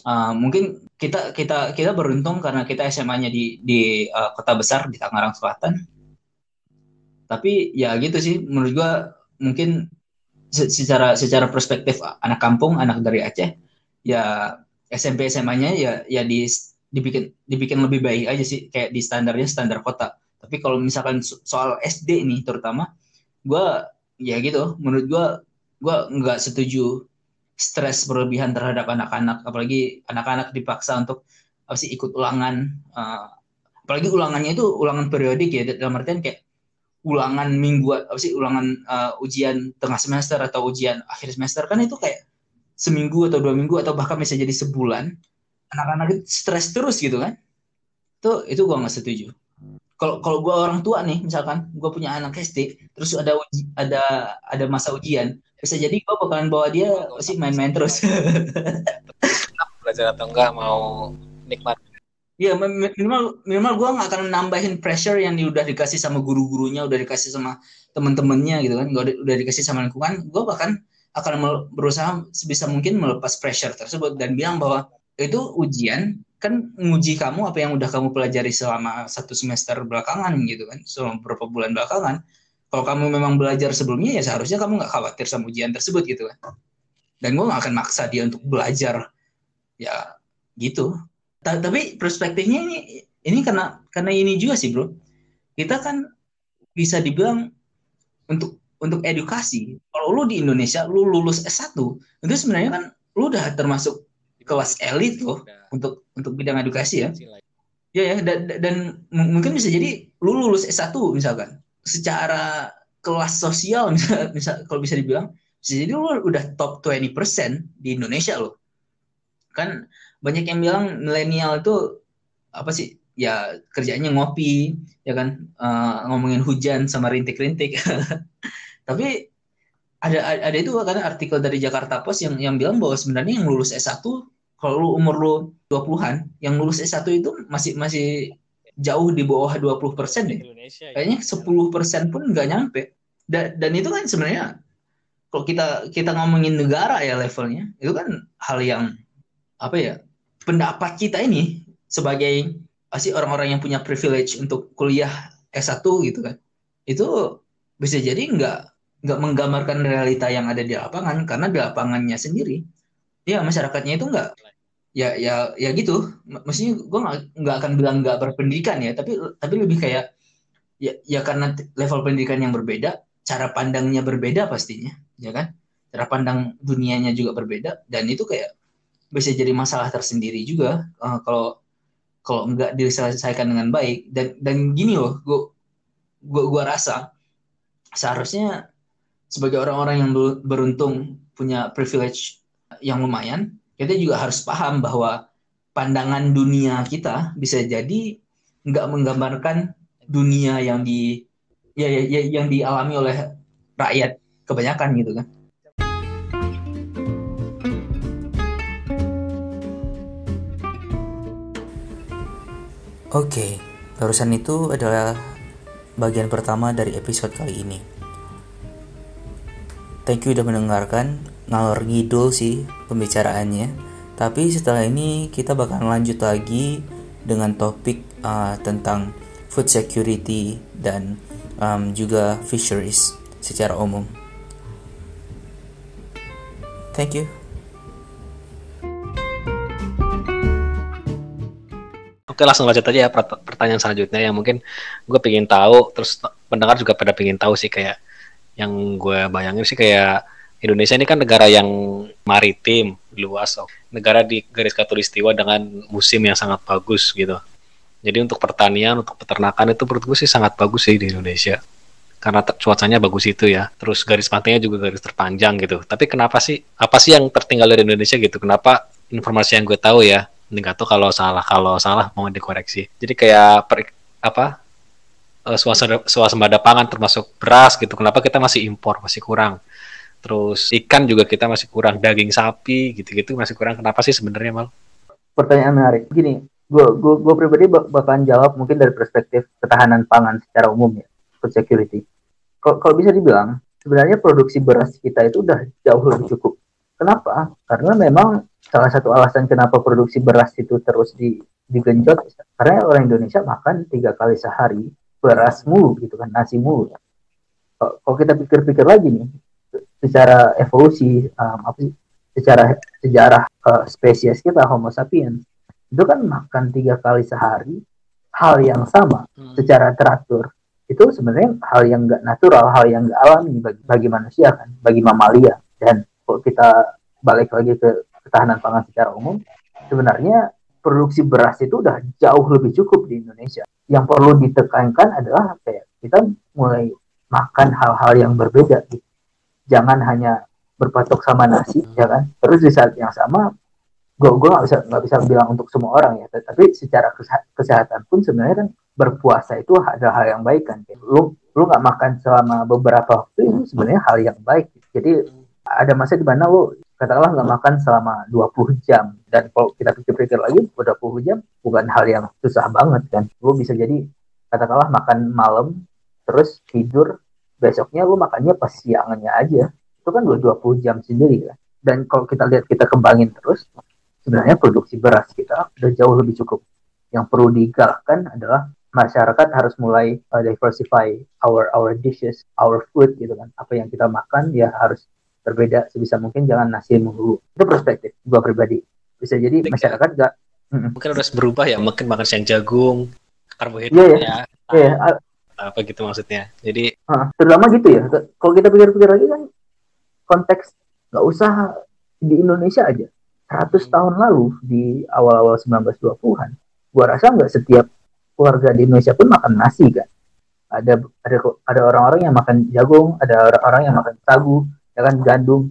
uh, mungkin kita kita kita beruntung karena kita SMA-nya di di uh, kota besar di Tangerang Selatan. Tapi ya gitu sih. Menurut gue mungkin secara secara perspektif anak kampung anak dari Aceh ya SMP SMA-nya ya ya di dibikin dibikin lebih baik aja sih. Kayak di standarnya standar kota. Tapi kalau misalkan soal SD ini terutama gue ya gitu menurut gue gue nggak setuju stres berlebihan terhadap anak-anak apalagi anak-anak dipaksa untuk apa sih ikut ulangan uh, apalagi ulangannya itu ulangan periodik ya dalam artian kayak ulangan minggu apa sih ulangan uh, ujian tengah semester atau ujian akhir semester kan itu kayak seminggu atau dua minggu atau bahkan bisa jadi sebulan anak-anak itu stres terus gitu kan. Itu itu gue nggak setuju kalau kalau gue orang tua nih misalkan gue punya anak SD terus ada uji, ada ada masa ujian bisa jadi gue bakalan bawa dia sih main-main terus. Belajar atau enggak mau nikmat. Iya minimal minimal gue nggak akan nambahin pressure yang udah dikasih sama guru-gurunya, udah dikasih sama temen-temennya gitu kan, udah, udah dikasih sama lingkungan, gue bahkan akan berusaha sebisa mungkin melepas pressure tersebut dan bilang bahwa itu ujian kan nguji kamu apa yang udah kamu pelajari selama satu semester belakangan gitu kan, selama beberapa bulan belakangan. Kalau kamu memang belajar sebelumnya ya seharusnya kamu nggak khawatir sama ujian tersebut gitu kan. Dan gue nggak akan maksa dia untuk belajar ya gitu tapi perspektifnya ini ini karena karena ini juga sih bro kita kan bisa dibilang untuk untuk edukasi kalau lu di Indonesia lu lulus S1 itu sebenarnya kan lu udah termasuk kelas elit loh untuk untuk bidang edukasi ya. ya ya dan, dan mungkin bisa jadi lu lulus S1 misalkan. Secara kelas sosial misal, misal kalau bisa dibilang bisa jadi lu udah top 20% di Indonesia loh. Kan banyak yang bilang milenial itu apa sih? Ya kerjanya ngopi ya kan? Uh, ngomongin hujan sama rintik-rintik. Tapi ada ada itu kan artikel dari Jakarta Post yang yang bilang bahwa sebenarnya yang lulus S1 kalau lu umur lu 20-an yang lulus S1 itu masih masih jauh di bawah 20 persen deh. Indonesia, Kayaknya 10 persen pun nggak nyampe. Dan, dan itu kan sebenarnya kalau kita kita ngomongin negara ya levelnya itu kan hal yang apa ya pendapat kita ini sebagai pasti orang-orang yang punya privilege untuk kuliah S1 gitu kan itu bisa jadi nggak nggak menggambarkan realita yang ada di lapangan karena di lapangannya sendiri ya masyarakatnya itu nggak ya ya ya gitu. Maksudnya gue nggak akan bilang nggak berpendidikan ya tapi tapi lebih kayak ya ya karena level pendidikan yang berbeda cara pandangnya berbeda pastinya ya kan? Cara pandang dunianya juga berbeda dan itu kayak bisa jadi masalah tersendiri juga uh, kalau kalau nggak diselesaikan dengan baik. Dan dan gini loh gue gue gue rasa seharusnya sebagai orang-orang yang beruntung punya privilege yang lumayan, kita juga harus paham bahwa pandangan dunia kita bisa jadi nggak menggambarkan dunia yang di ya, ya, ya yang dialami oleh rakyat kebanyakan gitu kan. Oke, barusan itu adalah bagian pertama dari episode kali ini. Thank you udah mendengarkan, ngalor ngidul sih pembicaraannya. Tapi setelah ini kita bakal lanjut lagi dengan topik uh, tentang food security dan um, juga fisheries secara umum. Thank you. Oke langsung lanjut aja ya pertanyaan selanjutnya yang mungkin gue pengen tahu terus pendengar juga pada pengen tahu sih kayak yang gue bayangin sih kayak Indonesia ini kan negara yang maritim luas, negara di garis katulistiwa dengan musim yang sangat bagus gitu. Jadi untuk pertanian, untuk peternakan itu menurut gue sih sangat bagus sih di Indonesia. Karena cuacanya bagus itu ya. Terus garis pantainya juga garis terpanjang gitu. Tapi kenapa sih, apa sih yang tertinggal dari Indonesia gitu? Kenapa informasi yang gue tahu ya, ini gak tahu kalau salah kalau salah mau dikoreksi jadi kayak per, apa uh, suasana suasembada pangan termasuk beras gitu kenapa kita masih impor masih kurang terus ikan juga kita masih kurang daging sapi gitu-gitu masih kurang. Kenapa sih sebenarnya mal? Pertanyaan menarik. Gini gue gue gue pribadi bakalan jawab mungkin dari perspektif ketahanan pangan secara umum ya food security. Kalau bisa dibilang sebenarnya produksi beras kita itu udah jauh lebih cukup. Kenapa? Karena memang salah satu alasan kenapa produksi beras itu terus di, digenjot karena orang Indonesia makan tiga kali sehari beras mulu gitu kan nasi mulu. Kalau kita pikir-pikir lagi nih secara evolusi um, apa sih secara sejarah uh, spesies kita Homo sapiens itu kan makan tiga kali sehari hal yang sama hmm. secara teratur itu sebenarnya hal yang enggak natural hal yang enggak alami bagi, bagi manusia kan bagi mamalia dan kalau kita balik lagi ke ketahanan pangan secara umum, sebenarnya produksi beras itu udah jauh lebih cukup di Indonesia. Yang perlu ditekankan adalah kayak kita mulai makan hal-hal yang berbeda gitu. Jangan hanya berpatok sama nasi, ya kan? Terus di saat yang sama, gue gue nggak bisa nggak bisa bilang untuk semua orang ya, tapi secara kesehatan pun sebenarnya kan berpuasa itu adalah hal yang baik kan. Lu lu nggak makan selama beberapa waktu itu sebenarnya hal yang baik. Jadi ada masa di mana lu katakanlah nggak makan selama 20 jam dan kalau kita pikir-pikir lagi 20 jam bukan hal yang susah banget kan lu bisa jadi katakanlah makan malam terus tidur besoknya lu makannya pas siangnya aja. Itu kan 20 jam sendiri kan? Dan kalau kita lihat kita kembangin terus sebenarnya produksi beras kita udah jauh lebih cukup. Yang perlu digalakkan adalah masyarakat harus mulai uh, diversify our our dishes, our food gitu kan. Apa yang kita makan ya harus berbeda sebisa mungkin jangan nasi mulu itu perspektif gua pribadi. Bisa jadi Mungkin masyarakat gak mungkin udah berubah ya mungkin makan siang jagung karbohidrat yeah, yeah. ya. Yeah, yeah. Apa gitu maksudnya? Jadi uh, terutama gitu ya. Kalau kita pikir-pikir lagi kan konteks nggak usah di Indonesia aja. 100 hmm. tahun lalu di awal-awal 1920-an gua rasa nggak setiap keluarga di Indonesia pun makan nasi kan ada ada ada orang-orang yang makan jagung ada orang-orang yang makan sagu ya kan gandum.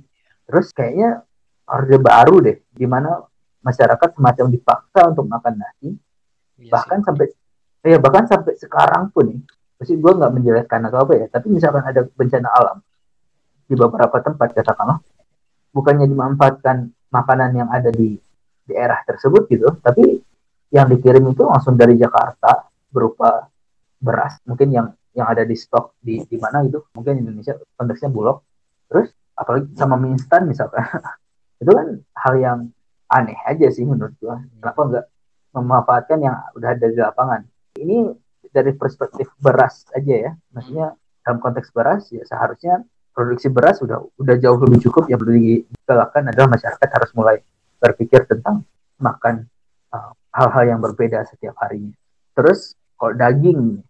Terus kayaknya orde baru deh di mana masyarakat semacam dipaksa untuk makan nasi. Iya bahkan sampai ya bahkan sampai sekarang pun nih pasti gue nggak menjelaskan atau apa ya tapi misalkan ada bencana alam di beberapa tempat katakanlah bukannya dimanfaatkan makanan yang ada di daerah tersebut gitu tapi yang dikirim itu langsung dari Jakarta berupa beras mungkin yang yang ada di stok di di mana gitu. Mungkin Indonesia konteksnya bulog terus apalagi sama mie instan misalkan. Itu kan hal yang aneh aja sih menurut gua. Kenapa nggak memanfaatkan yang udah ada di lapangan? Ini dari perspektif beras aja ya. Maksudnya dalam konteks beras ya seharusnya produksi beras udah udah jauh lebih cukup. Yang perlu digalakkan adalah masyarakat harus mulai berpikir tentang makan uh, hal-hal uh, yang berbeda setiap harinya. Terus kalau daging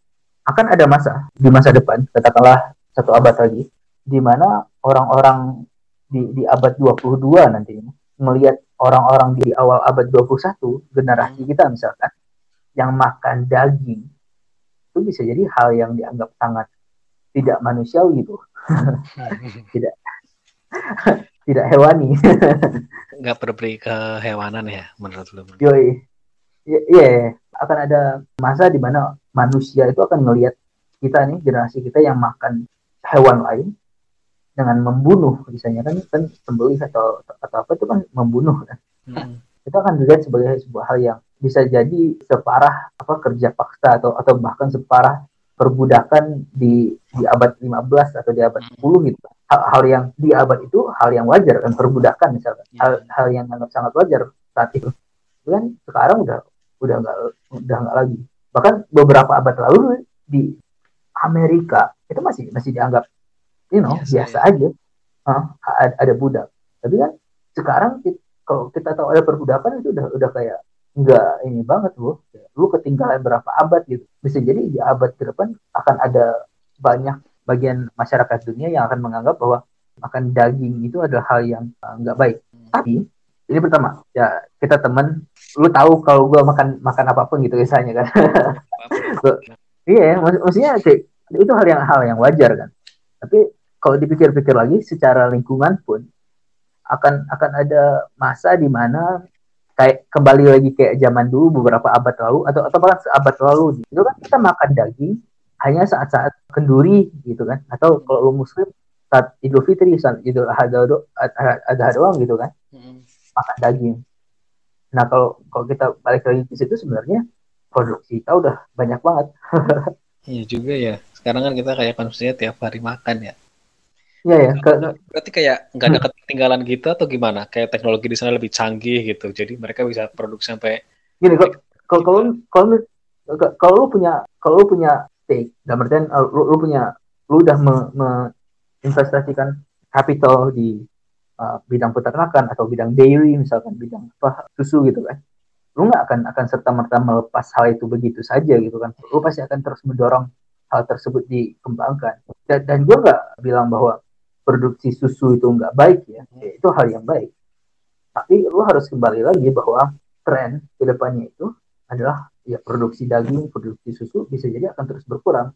akan ada masa di masa depan katakanlah satu abad lagi di mana orang-orang di, di abad 22 nanti melihat orang-orang di awal abad 21 generasi kita misalkan yang makan daging itu bisa jadi hal yang dianggap sangat tidak manusiawi gitu tidak tidak hewani. nggak berberi kehewanan ya menurut lu? Yoi. Iya, yeah, akan ada masa di mana manusia itu akan melihat kita nih generasi kita yang makan hewan lain dengan membunuh misalnya kan kan sembelih atau atau apa itu kan membunuh kan. Hmm. Itu akan dilihat sebagai sebuah hal yang bisa jadi separah apa kerja paksa atau atau bahkan separah perbudakan di di abad 15 atau di abad 10 hmm. gitu. Hal, hal yang di abad itu hal yang wajar kan perbudakan misalkan. Ya. Hal hal yang sangat sangat wajar saat itu. Kan sekarang udah udah nggak udah nggak lagi. Bahkan beberapa abad lalu di Amerika itu masih masih dianggap you know biasa, biasa ya. aja. Uh, ada, ada budak. Tapi kan sekarang kalau kita tahu ada perbudakan itu udah udah kayak nggak ini banget loh lu ketinggalan berapa abad gitu. Bisa jadi di abad ke depan akan ada banyak bagian masyarakat dunia yang akan menganggap bahwa makan daging itu adalah hal yang uh, nggak baik. Tapi ini pertama ya kita teman lu tahu kalau gue makan makan apa pun gitu misalnya kan. Iya mak maksudnya kayak, itu hal yang hal yang wajar kan. Tapi kalau dipikir-pikir lagi secara lingkungan pun akan akan ada masa di mana kayak kembali lagi kayak zaman dulu beberapa abad lalu atau atau bahkan seabad lalu itu kan kita makan daging hanya saat-saat kenduri gitu kan. Atau kalau lu muslim saat idul fitri saat idul adha do, adha doang gitu kan. Makan daging. Nah kalau kalau kita balik lagi ke situ sebenarnya produksi kita udah banyak banget. Iya juga ya. Sekarang kan kita kayak konsumsinya tiap hari makan ya Iya ya. Ke, berarti kayak nggak ada hmm. ketinggalan gitu atau gimana? Kayak teknologi di sana lebih canggih gitu, jadi mereka bisa produksi sampai. Gini, kalau kalau kalau kalau lu punya kalau lu punya stake, dalam artian uh, lu, lu punya lu udah me, me investasikan capital di uh, bidang peternakan atau bidang dairy misalkan bidang apa susu gitu kan lu nggak akan akan serta merta melepas hal itu begitu saja gitu kan lu pasti akan terus mendorong hal tersebut dikembangkan dan, dan gue nggak bilang bahwa produksi susu itu nggak baik ya, ya itu hal yang baik. Tapi lu harus kembali lagi bahwa tren ke depannya itu adalah ya produksi daging, produksi susu bisa jadi akan terus berkurang.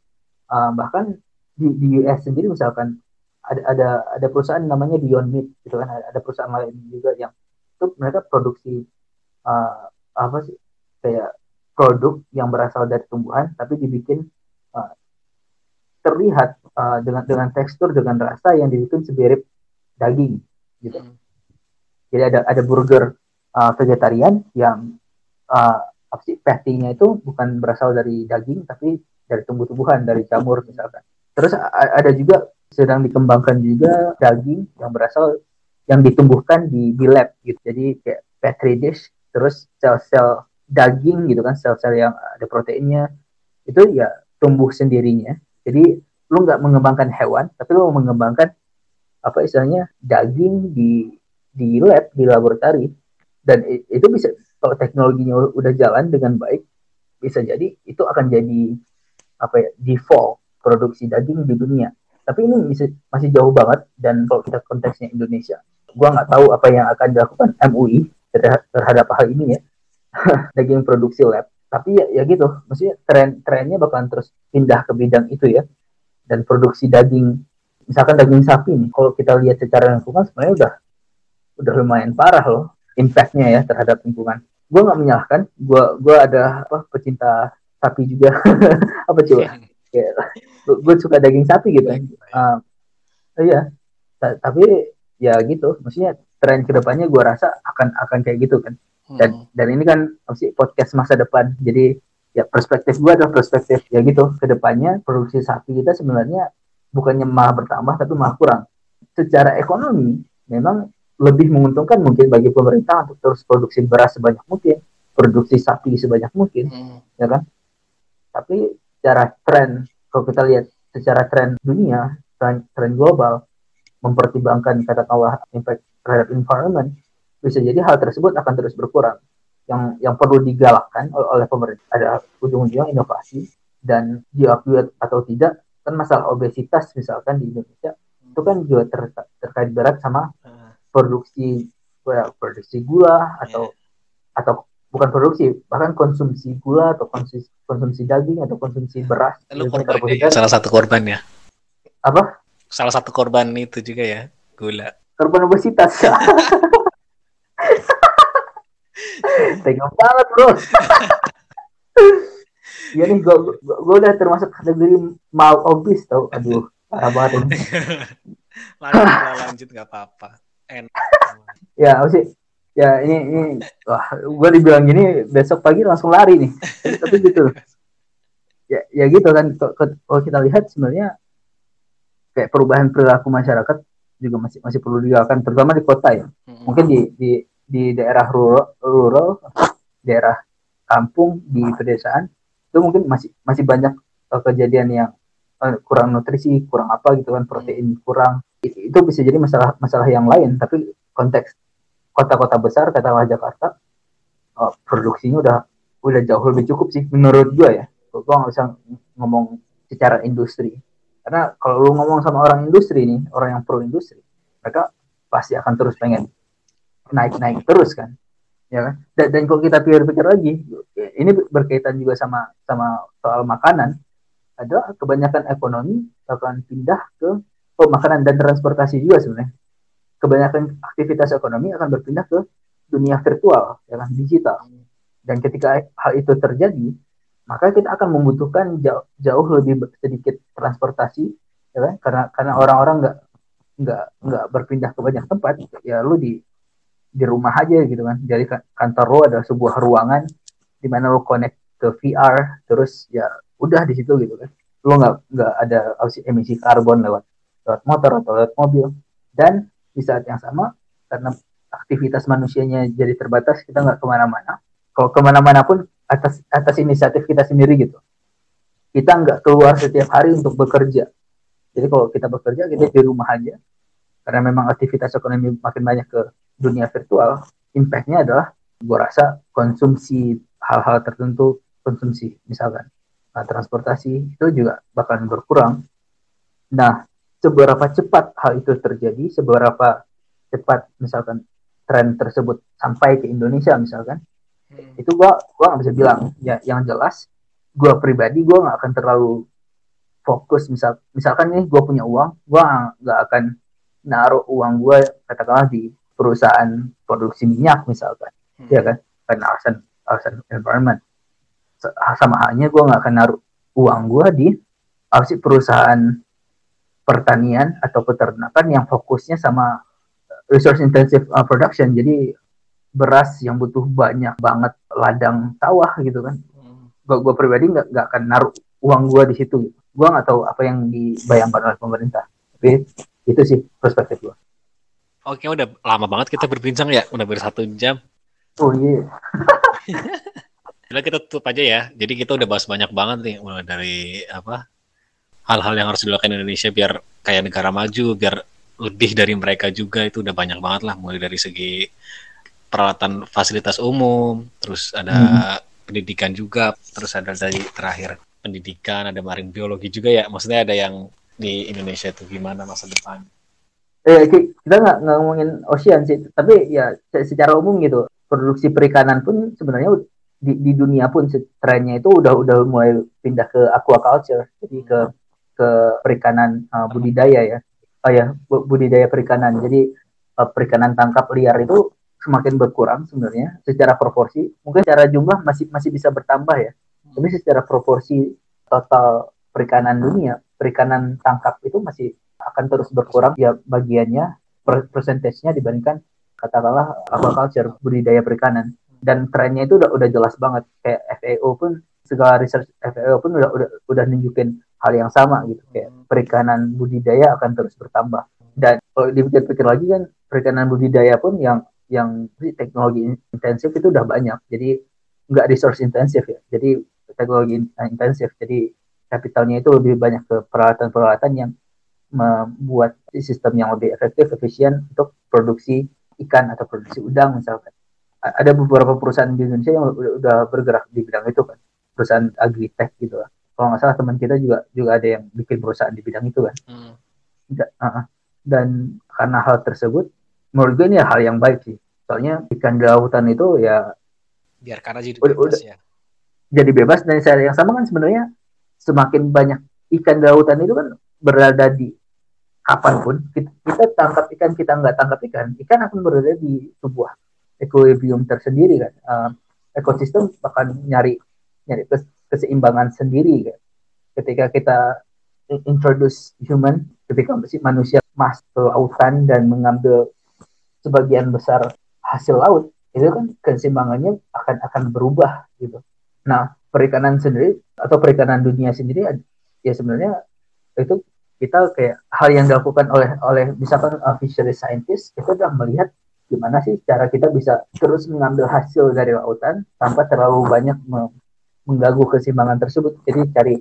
Uh, bahkan di, di US sendiri misalkan ada ada ada perusahaan namanya Beyond Meat gitu kan ada, perusahaan lain juga yang itu mereka produksi uh, apa sih kayak produk yang berasal dari tumbuhan tapi dibikin uh, terlihat uh, dengan dengan tekstur dengan rasa yang dibikin sebirip daging gitu. Hmm. Jadi ada ada burger uh, vegetarian yang uh, apa sih patty-nya itu bukan berasal dari daging tapi dari tumbuh-tumbuhan dari jamur misalkan. Terus ada juga sedang dikembangkan juga daging yang berasal yang ditumbuhkan di di lab gitu. Jadi kayak petri dish terus sel-sel daging gitu kan sel-sel yang ada proteinnya itu ya tumbuh sendirinya jadi lu nggak mengembangkan hewan, tapi lu mengembangkan apa istilahnya daging di di lab di laboratori. Dan itu bisa kalau teknologinya udah jalan dengan baik bisa jadi itu akan jadi apa ya default produksi daging di dunia. Tapi ini bisa, masih jauh banget dan kalau kita konteksnya Indonesia gua nggak tahu apa yang akan dilakukan MUI terhadap hal ini ya. Daging produksi lab. Tapi ya, ya gitu maksudnya tren trennya bakalan terus pindah ke bidang itu ya dan produksi daging. Misalkan daging sapi nih kalau kita lihat secara lingkungan sebenarnya udah udah lumayan parah loh impactnya ya terhadap lingkungan. Gue nggak menyalahkan gue gue ada apa pecinta sapi juga. Apa coba? Ya, gue suka daging sapi gitu. Uh, iya. Tapi ya gitu maksudnya tren ke depannya gue rasa akan akan kayak gitu kan. Dan hmm. dan ini kan sih podcast masa depan. Jadi ya perspektif gue adalah perspektif ya gitu. Ke depannya produksi sapi kita sebenarnya bukannya malah bertambah tapi malah kurang. Secara ekonomi memang lebih menguntungkan mungkin bagi pemerintah untuk terus produksi beras sebanyak mungkin produksi sapi sebanyak mungkin hmm. ya kan? Tapi secara tren kalau kita lihat secara tren dunia tren, tren global mempertimbangkan katakanlah impact terhadap environment bisa jadi hal tersebut akan terus berkurang yang yang perlu digalakkan oleh, oleh pemerintah ada ujung-ujungnya inovasi dan diakui atau tidak kan masalah obesitas misalkan di Indonesia itu kan juga ter, terkait berat sama produksi well, produksi gula atau yeah. atau bukan produksi bahkan konsumsi gula atau konsumsi, konsumsi daging atau konsumsi beras Lu korban ya, salah satu korban ya? Apa? Salah satu korban itu juga ya gula. Korban obesitas tega banget bro Iya nih, gue gue udah termasuk kategori mal obes tau. Aduh, parah banget ini. lanjut lah, lanjut nggak apa-apa. Enak. ya, apa sih? Ya ini ini wah, gue dibilang gini besok pagi langsung lari nih. Tapi gitu. Ya, ya gitu kan. Kalau kita lihat sebenarnya kayak perubahan perilaku masyarakat juga masih masih perlu dilakukan, terutama di kota ya. Mungkin di di di daerah rural, rural daerah kampung di pedesaan itu mungkin masih masih banyak uh, kejadian yang uh, kurang nutrisi kurang apa gitu kan protein kurang. Itu bisa jadi masalah masalah yang lain tapi konteks kota-kota besar katakanlah Jakarta uh, produksinya udah udah jauh lebih cukup sih menurut gue ya. Gue nggak bisa ngomong secara industri. Karena kalau lu ngomong sama orang industri nih orang yang pro industri mereka pasti akan terus pengen naik naik terus kan. Ya kan? Dan, dan kalau kita pikir-pikir lagi ini berkaitan juga sama sama soal makanan adalah kebanyakan ekonomi akan pindah ke oh, makanan dan transportasi juga sebenarnya. Kebanyakan aktivitas ekonomi akan berpindah ke dunia virtual ya kan? Digital. Dan ketika hal itu terjadi maka kita akan membutuhkan jauh, jauh lebih sedikit transportasi ya kan? Karena karena orang-orang nggak nggak nggak berpindah ke banyak tempat ya lu di di rumah aja gitu kan. Jadi kantor lo adalah sebuah ruangan di mana lo connect ke VR terus ya udah di situ gitu kan. Lo nggak nggak ada emisi karbon lewat lewat motor atau lewat mobil. Dan di saat yang sama karena aktivitas manusianya jadi terbatas kita nggak ke mana-mana. Kalau ke mana-mana pun atas atas inisiatif kita sendiri gitu. Kita nggak keluar setiap hari untuk bekerja. Jadi kalau kita bekerja kita di rumah aja karena memang aktivitas ekonomi makin banyak ke dunia virtual, impactnya adalah gue rasa konsumsi hal-hal tertentu, konsumsi misalkan nah, transportasi itu juga bakalan berkurang. Nah, seberapa cepat hal itu terjadi, seberapa cepat misalkan tren tersebut sampai ke Indonesia misalkan, hmm. itu gua gua nggak bisa bilang. Ya, yang jelas, gua pribadi gua nggak akan terlalu fokus misal misalkan nih gue punya uang, gua nggak akan naruh uang gue katakanlah di perusahaan produksi minyak misalkan hmm. ya kan karena alasan alasan environment sama halnya gue nggak akan naruh uang gue di apa sih perusahaan pertanian atau peternakan yang fokusnya sama resource intensive uh, production jadi beras yang butuh banyak banget ladang sawah gitu kan hmm. gue pribadi nggak nggak akan naruh uang gue di situ gitu. gue nggak tahu apa yang dibayangkan oleh pemerintah tapi itu sih perspektif gue Oke, udah lama banget kita berbincang ya, udah bersatu jam. Oh iya. Yeah. kita tutup aja ya. Jadi kita udah bahas banyak banget nih, mulai dari apa hal-hal yang harus dilakukan Indonesia biar kayak negara maju, biar lebih dari mereka juga itu udah banyak banget lah, mulai dari segi peralatan fasilitas umum, terus ada hmm. pendidikan juga, terus ada dari terakhir pendidikan, ada maring biologi juga ya. Maksudnya ada yang di Indonesia itu gimana masa depan? Eh kita nggak ngomongin ocean sih tapi ya secara umum gitu produksi perikanan pun sebenarnya di, di dunia pun trennya itu udah udah mulai pindah ke aquaculture jadi ke ke perikanan uh, budidaya ya. Oh ya budidaya perikanan. Jadi uh, perikanan tangkap liar itu semakin berkurang sebenarnya secara proporsi. Mungkin secara jumlah masih masih bisa bertambah ya tapi secara proporsi total perikanan dunia perikanan tangkap itu masih akan terus berkurang. Ya bagiannya persentasenya dibandingkan katakanlah aquaculture budidaya perikanan. Dan trennya itu udah udah jelas banget. Kayak FAO pun segala research FAO pun udah udah udah nunjukin hal yang sama gitu. Kayak perikanan budidaya akan terus bertambah. Dan kalau dipikir-pikir lagi kan perikanan budidaya pun yang yang teknologi intensif itu udah banyak. Jadi nggak resource intensif ya. Jadi teknologi intensif. Jadi kapitalnya itu lebih banyak ke peralatan-peralatan yang membuat sistem yang lebih efektif, efisien untuk produksi ikan atau produksi udang misalkan. Ada beberapa perusahaan di Indonesia yang udah bergerak di bidang itu kan, perusahaan agritech gitu lah. Kalau nggak salah teman kita juga juga ada yang bikin perusahaan di bidang itu kan. Hmm. Dan karena hal tersebut, menurut gue ini hal yang baik sih. Soalnya ikan di lautan itu ya biarkan aja udah, bebas ya. Jadi bebas dan saya yang sama kan sebenarnya semakin banyak ikan lautan itu kan berada di kapan pun kita, kita tangkap ikan kita nggak tangkap ikan ikan akan berada di sebuah equilibrium tersendiri kan uh, ekosistem akan nyari nyari kes, keseimbangan sendiri kan ketika kita introduce human ketika manusia masuk ke lautan dan mengambil sebagian besar hasil laut itu kan keseimbangannya akan akan berubah gitu. Nah perikanan sendiri atau perikanan dunia sendiri ya sebenarnya itu kita kayak hal yang dilakukan oleh oleh misalkan uh, fishery scientist itu udah melihat gimana sih cara kita bisa terus mengambil hasil dari lautan tanpa terlalu banyak mengganggu keseimbangan tersebut. Jadi cari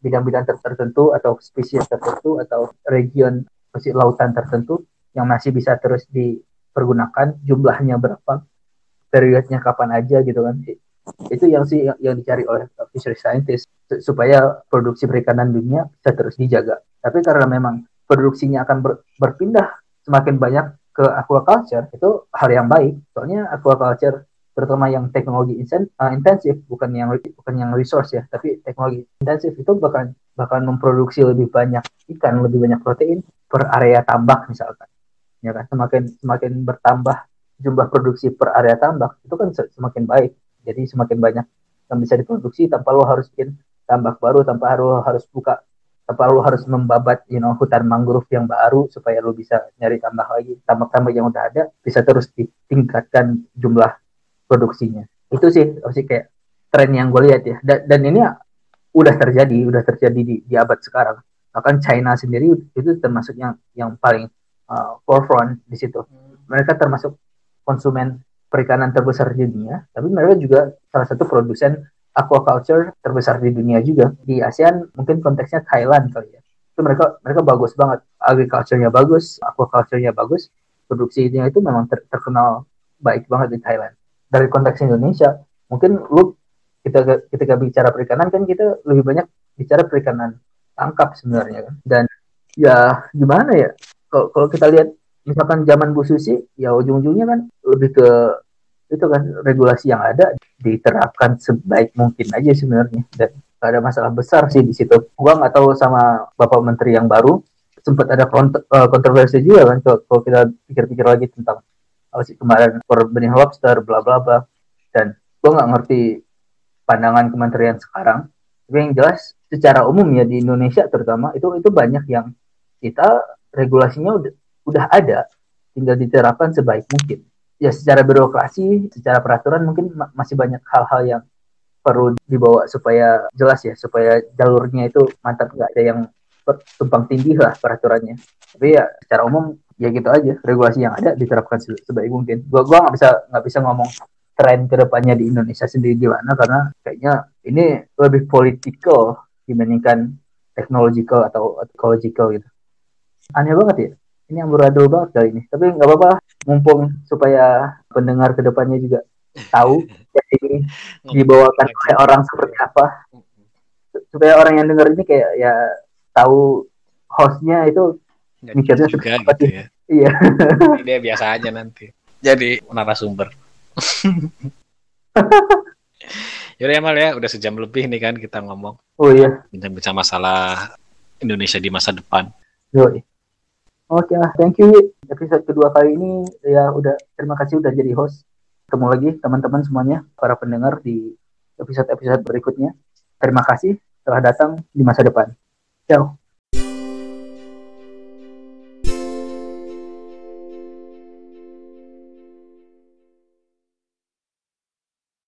bidang-bidang tertentu atau spesies tertentu atau region lautan tertentu yang masih bisa terus dipergunakan jumlahnya berapa periodnya kapan aja gitu kan itu yang sih yang, dicari oleh fishery scientist. Supaya produksi perikanan dunia bisa terus dijaga. Tapi karena memang produksinya akan ber, berpindah semakin banyak ke aquaculture itu hal yang baik. Soalnya aquaculture terutama yang teknologi uh, intensif bukan yang bukan yang resource ya tapi teknologi intensif itu bahkan bahkan memproduksi lebih banyak ikan lebih banyak protein per area tambak misalkan. Ya kan? Semakin semakin bertambah jumlah produksi per area tambak itu kan semakin baik jadi semakin banyak yang bisa diproduksi tanpa lo harus bikin tambak baru tanpa lo harus buka tanpa lo harus membabat you know hutan mangrove yang baru supaya lo bisa nyari tambah lagi. Tambak-tambak yang udah ada bisa terus ditingkatkan jumlah produksinya. Itu sih sih kayak tren yang gue lihat ya. Dan, dan ini udah terjadi udah terjadi di, di abad sekarang. Bahkan China sendiri itu termasuk yang yang paling uh, forefront di situ. Mereka termasuk konsumen perikanan terbesar di dunia tapi mereka juga salah satu produsen aquaculture terbesar di dunia juga. Di ASEAN mungkin konteksnya Thailand kali ya. Itu mereka mereka bagus banget. Agriculture-nya bagus aquaculture-nya bagus produksinya itu memang ter terkenal baik banget di Thailand. Dari konteks Indonesia mungkin lu kita ketika bicara perikanan kan kita lebih banyak bicara perikanan tangkap sebenarnya kan. Dan ya gimana ya kalau kita lihat misalkan zaman Bu Susi ya ujung-ujungnya kan lebih ke itu kan regulasi yang ada diterapkan sebaik mungkin aja sebenarnya. Dan gak ada masalah besar sih di situ. Gua nggak tahu sama bapak menteri yang baru sempat ada eh, kontroversi juga kan kalau kita pikir-pikir lagi tentang apa sih kemarin per benih lobster bla bla bla. Dan gue nggak ngerti pandangan kementerian sekarang. Tapi yang jelas secara umum ya di Indonesia terutama itu itu banyak yang kita regulasinya udah udah ada tinggal diterapkan sebaik mungkin ya secara birokrasi secara peraturan mungkin ma masih banyak hal-hal yang perlu dibawa supaya jelas ya supaya jalurnya itu mantap nggak ada yang tumpang tindih lah peraturannya. Tapi ya secara umum ya gitu aja regulasi yang ada diterapkan sebaik mungkin. Gua gua nggak bisa nggak bisa ngomong tren ke depannya di Indonesia sendiri gimana karena kayaknya ini lebih political dibandingkan technological atau ecological gitu. Aneh banget ya ini yang beradul banget kali ini tapi nggak apa-apa mumpung supaya pendengar ke depannya juga tahu jadi dibawakan oleh orang seperti apa supaya orang yang dengar ini kayak ya tahu hostnya itu mikirnya juga gitu ya. Iya. Dia biasa aja nanti. Jadi narasumber. Yaudah ya Mal ya, udah sejam lebih nih kan kita ngomong. Oh iya. Bincang-bincang masalah Indonesia di masa depan. Yoi. Oke lah, thank you. Episode kedua kali ini ya udah terima kasih udah jadi host. Ketemu lagi teman-teman semuanya, para pendengar di episode-episode berikutnya. Terima kasih telah datang di masa depan. Ciao.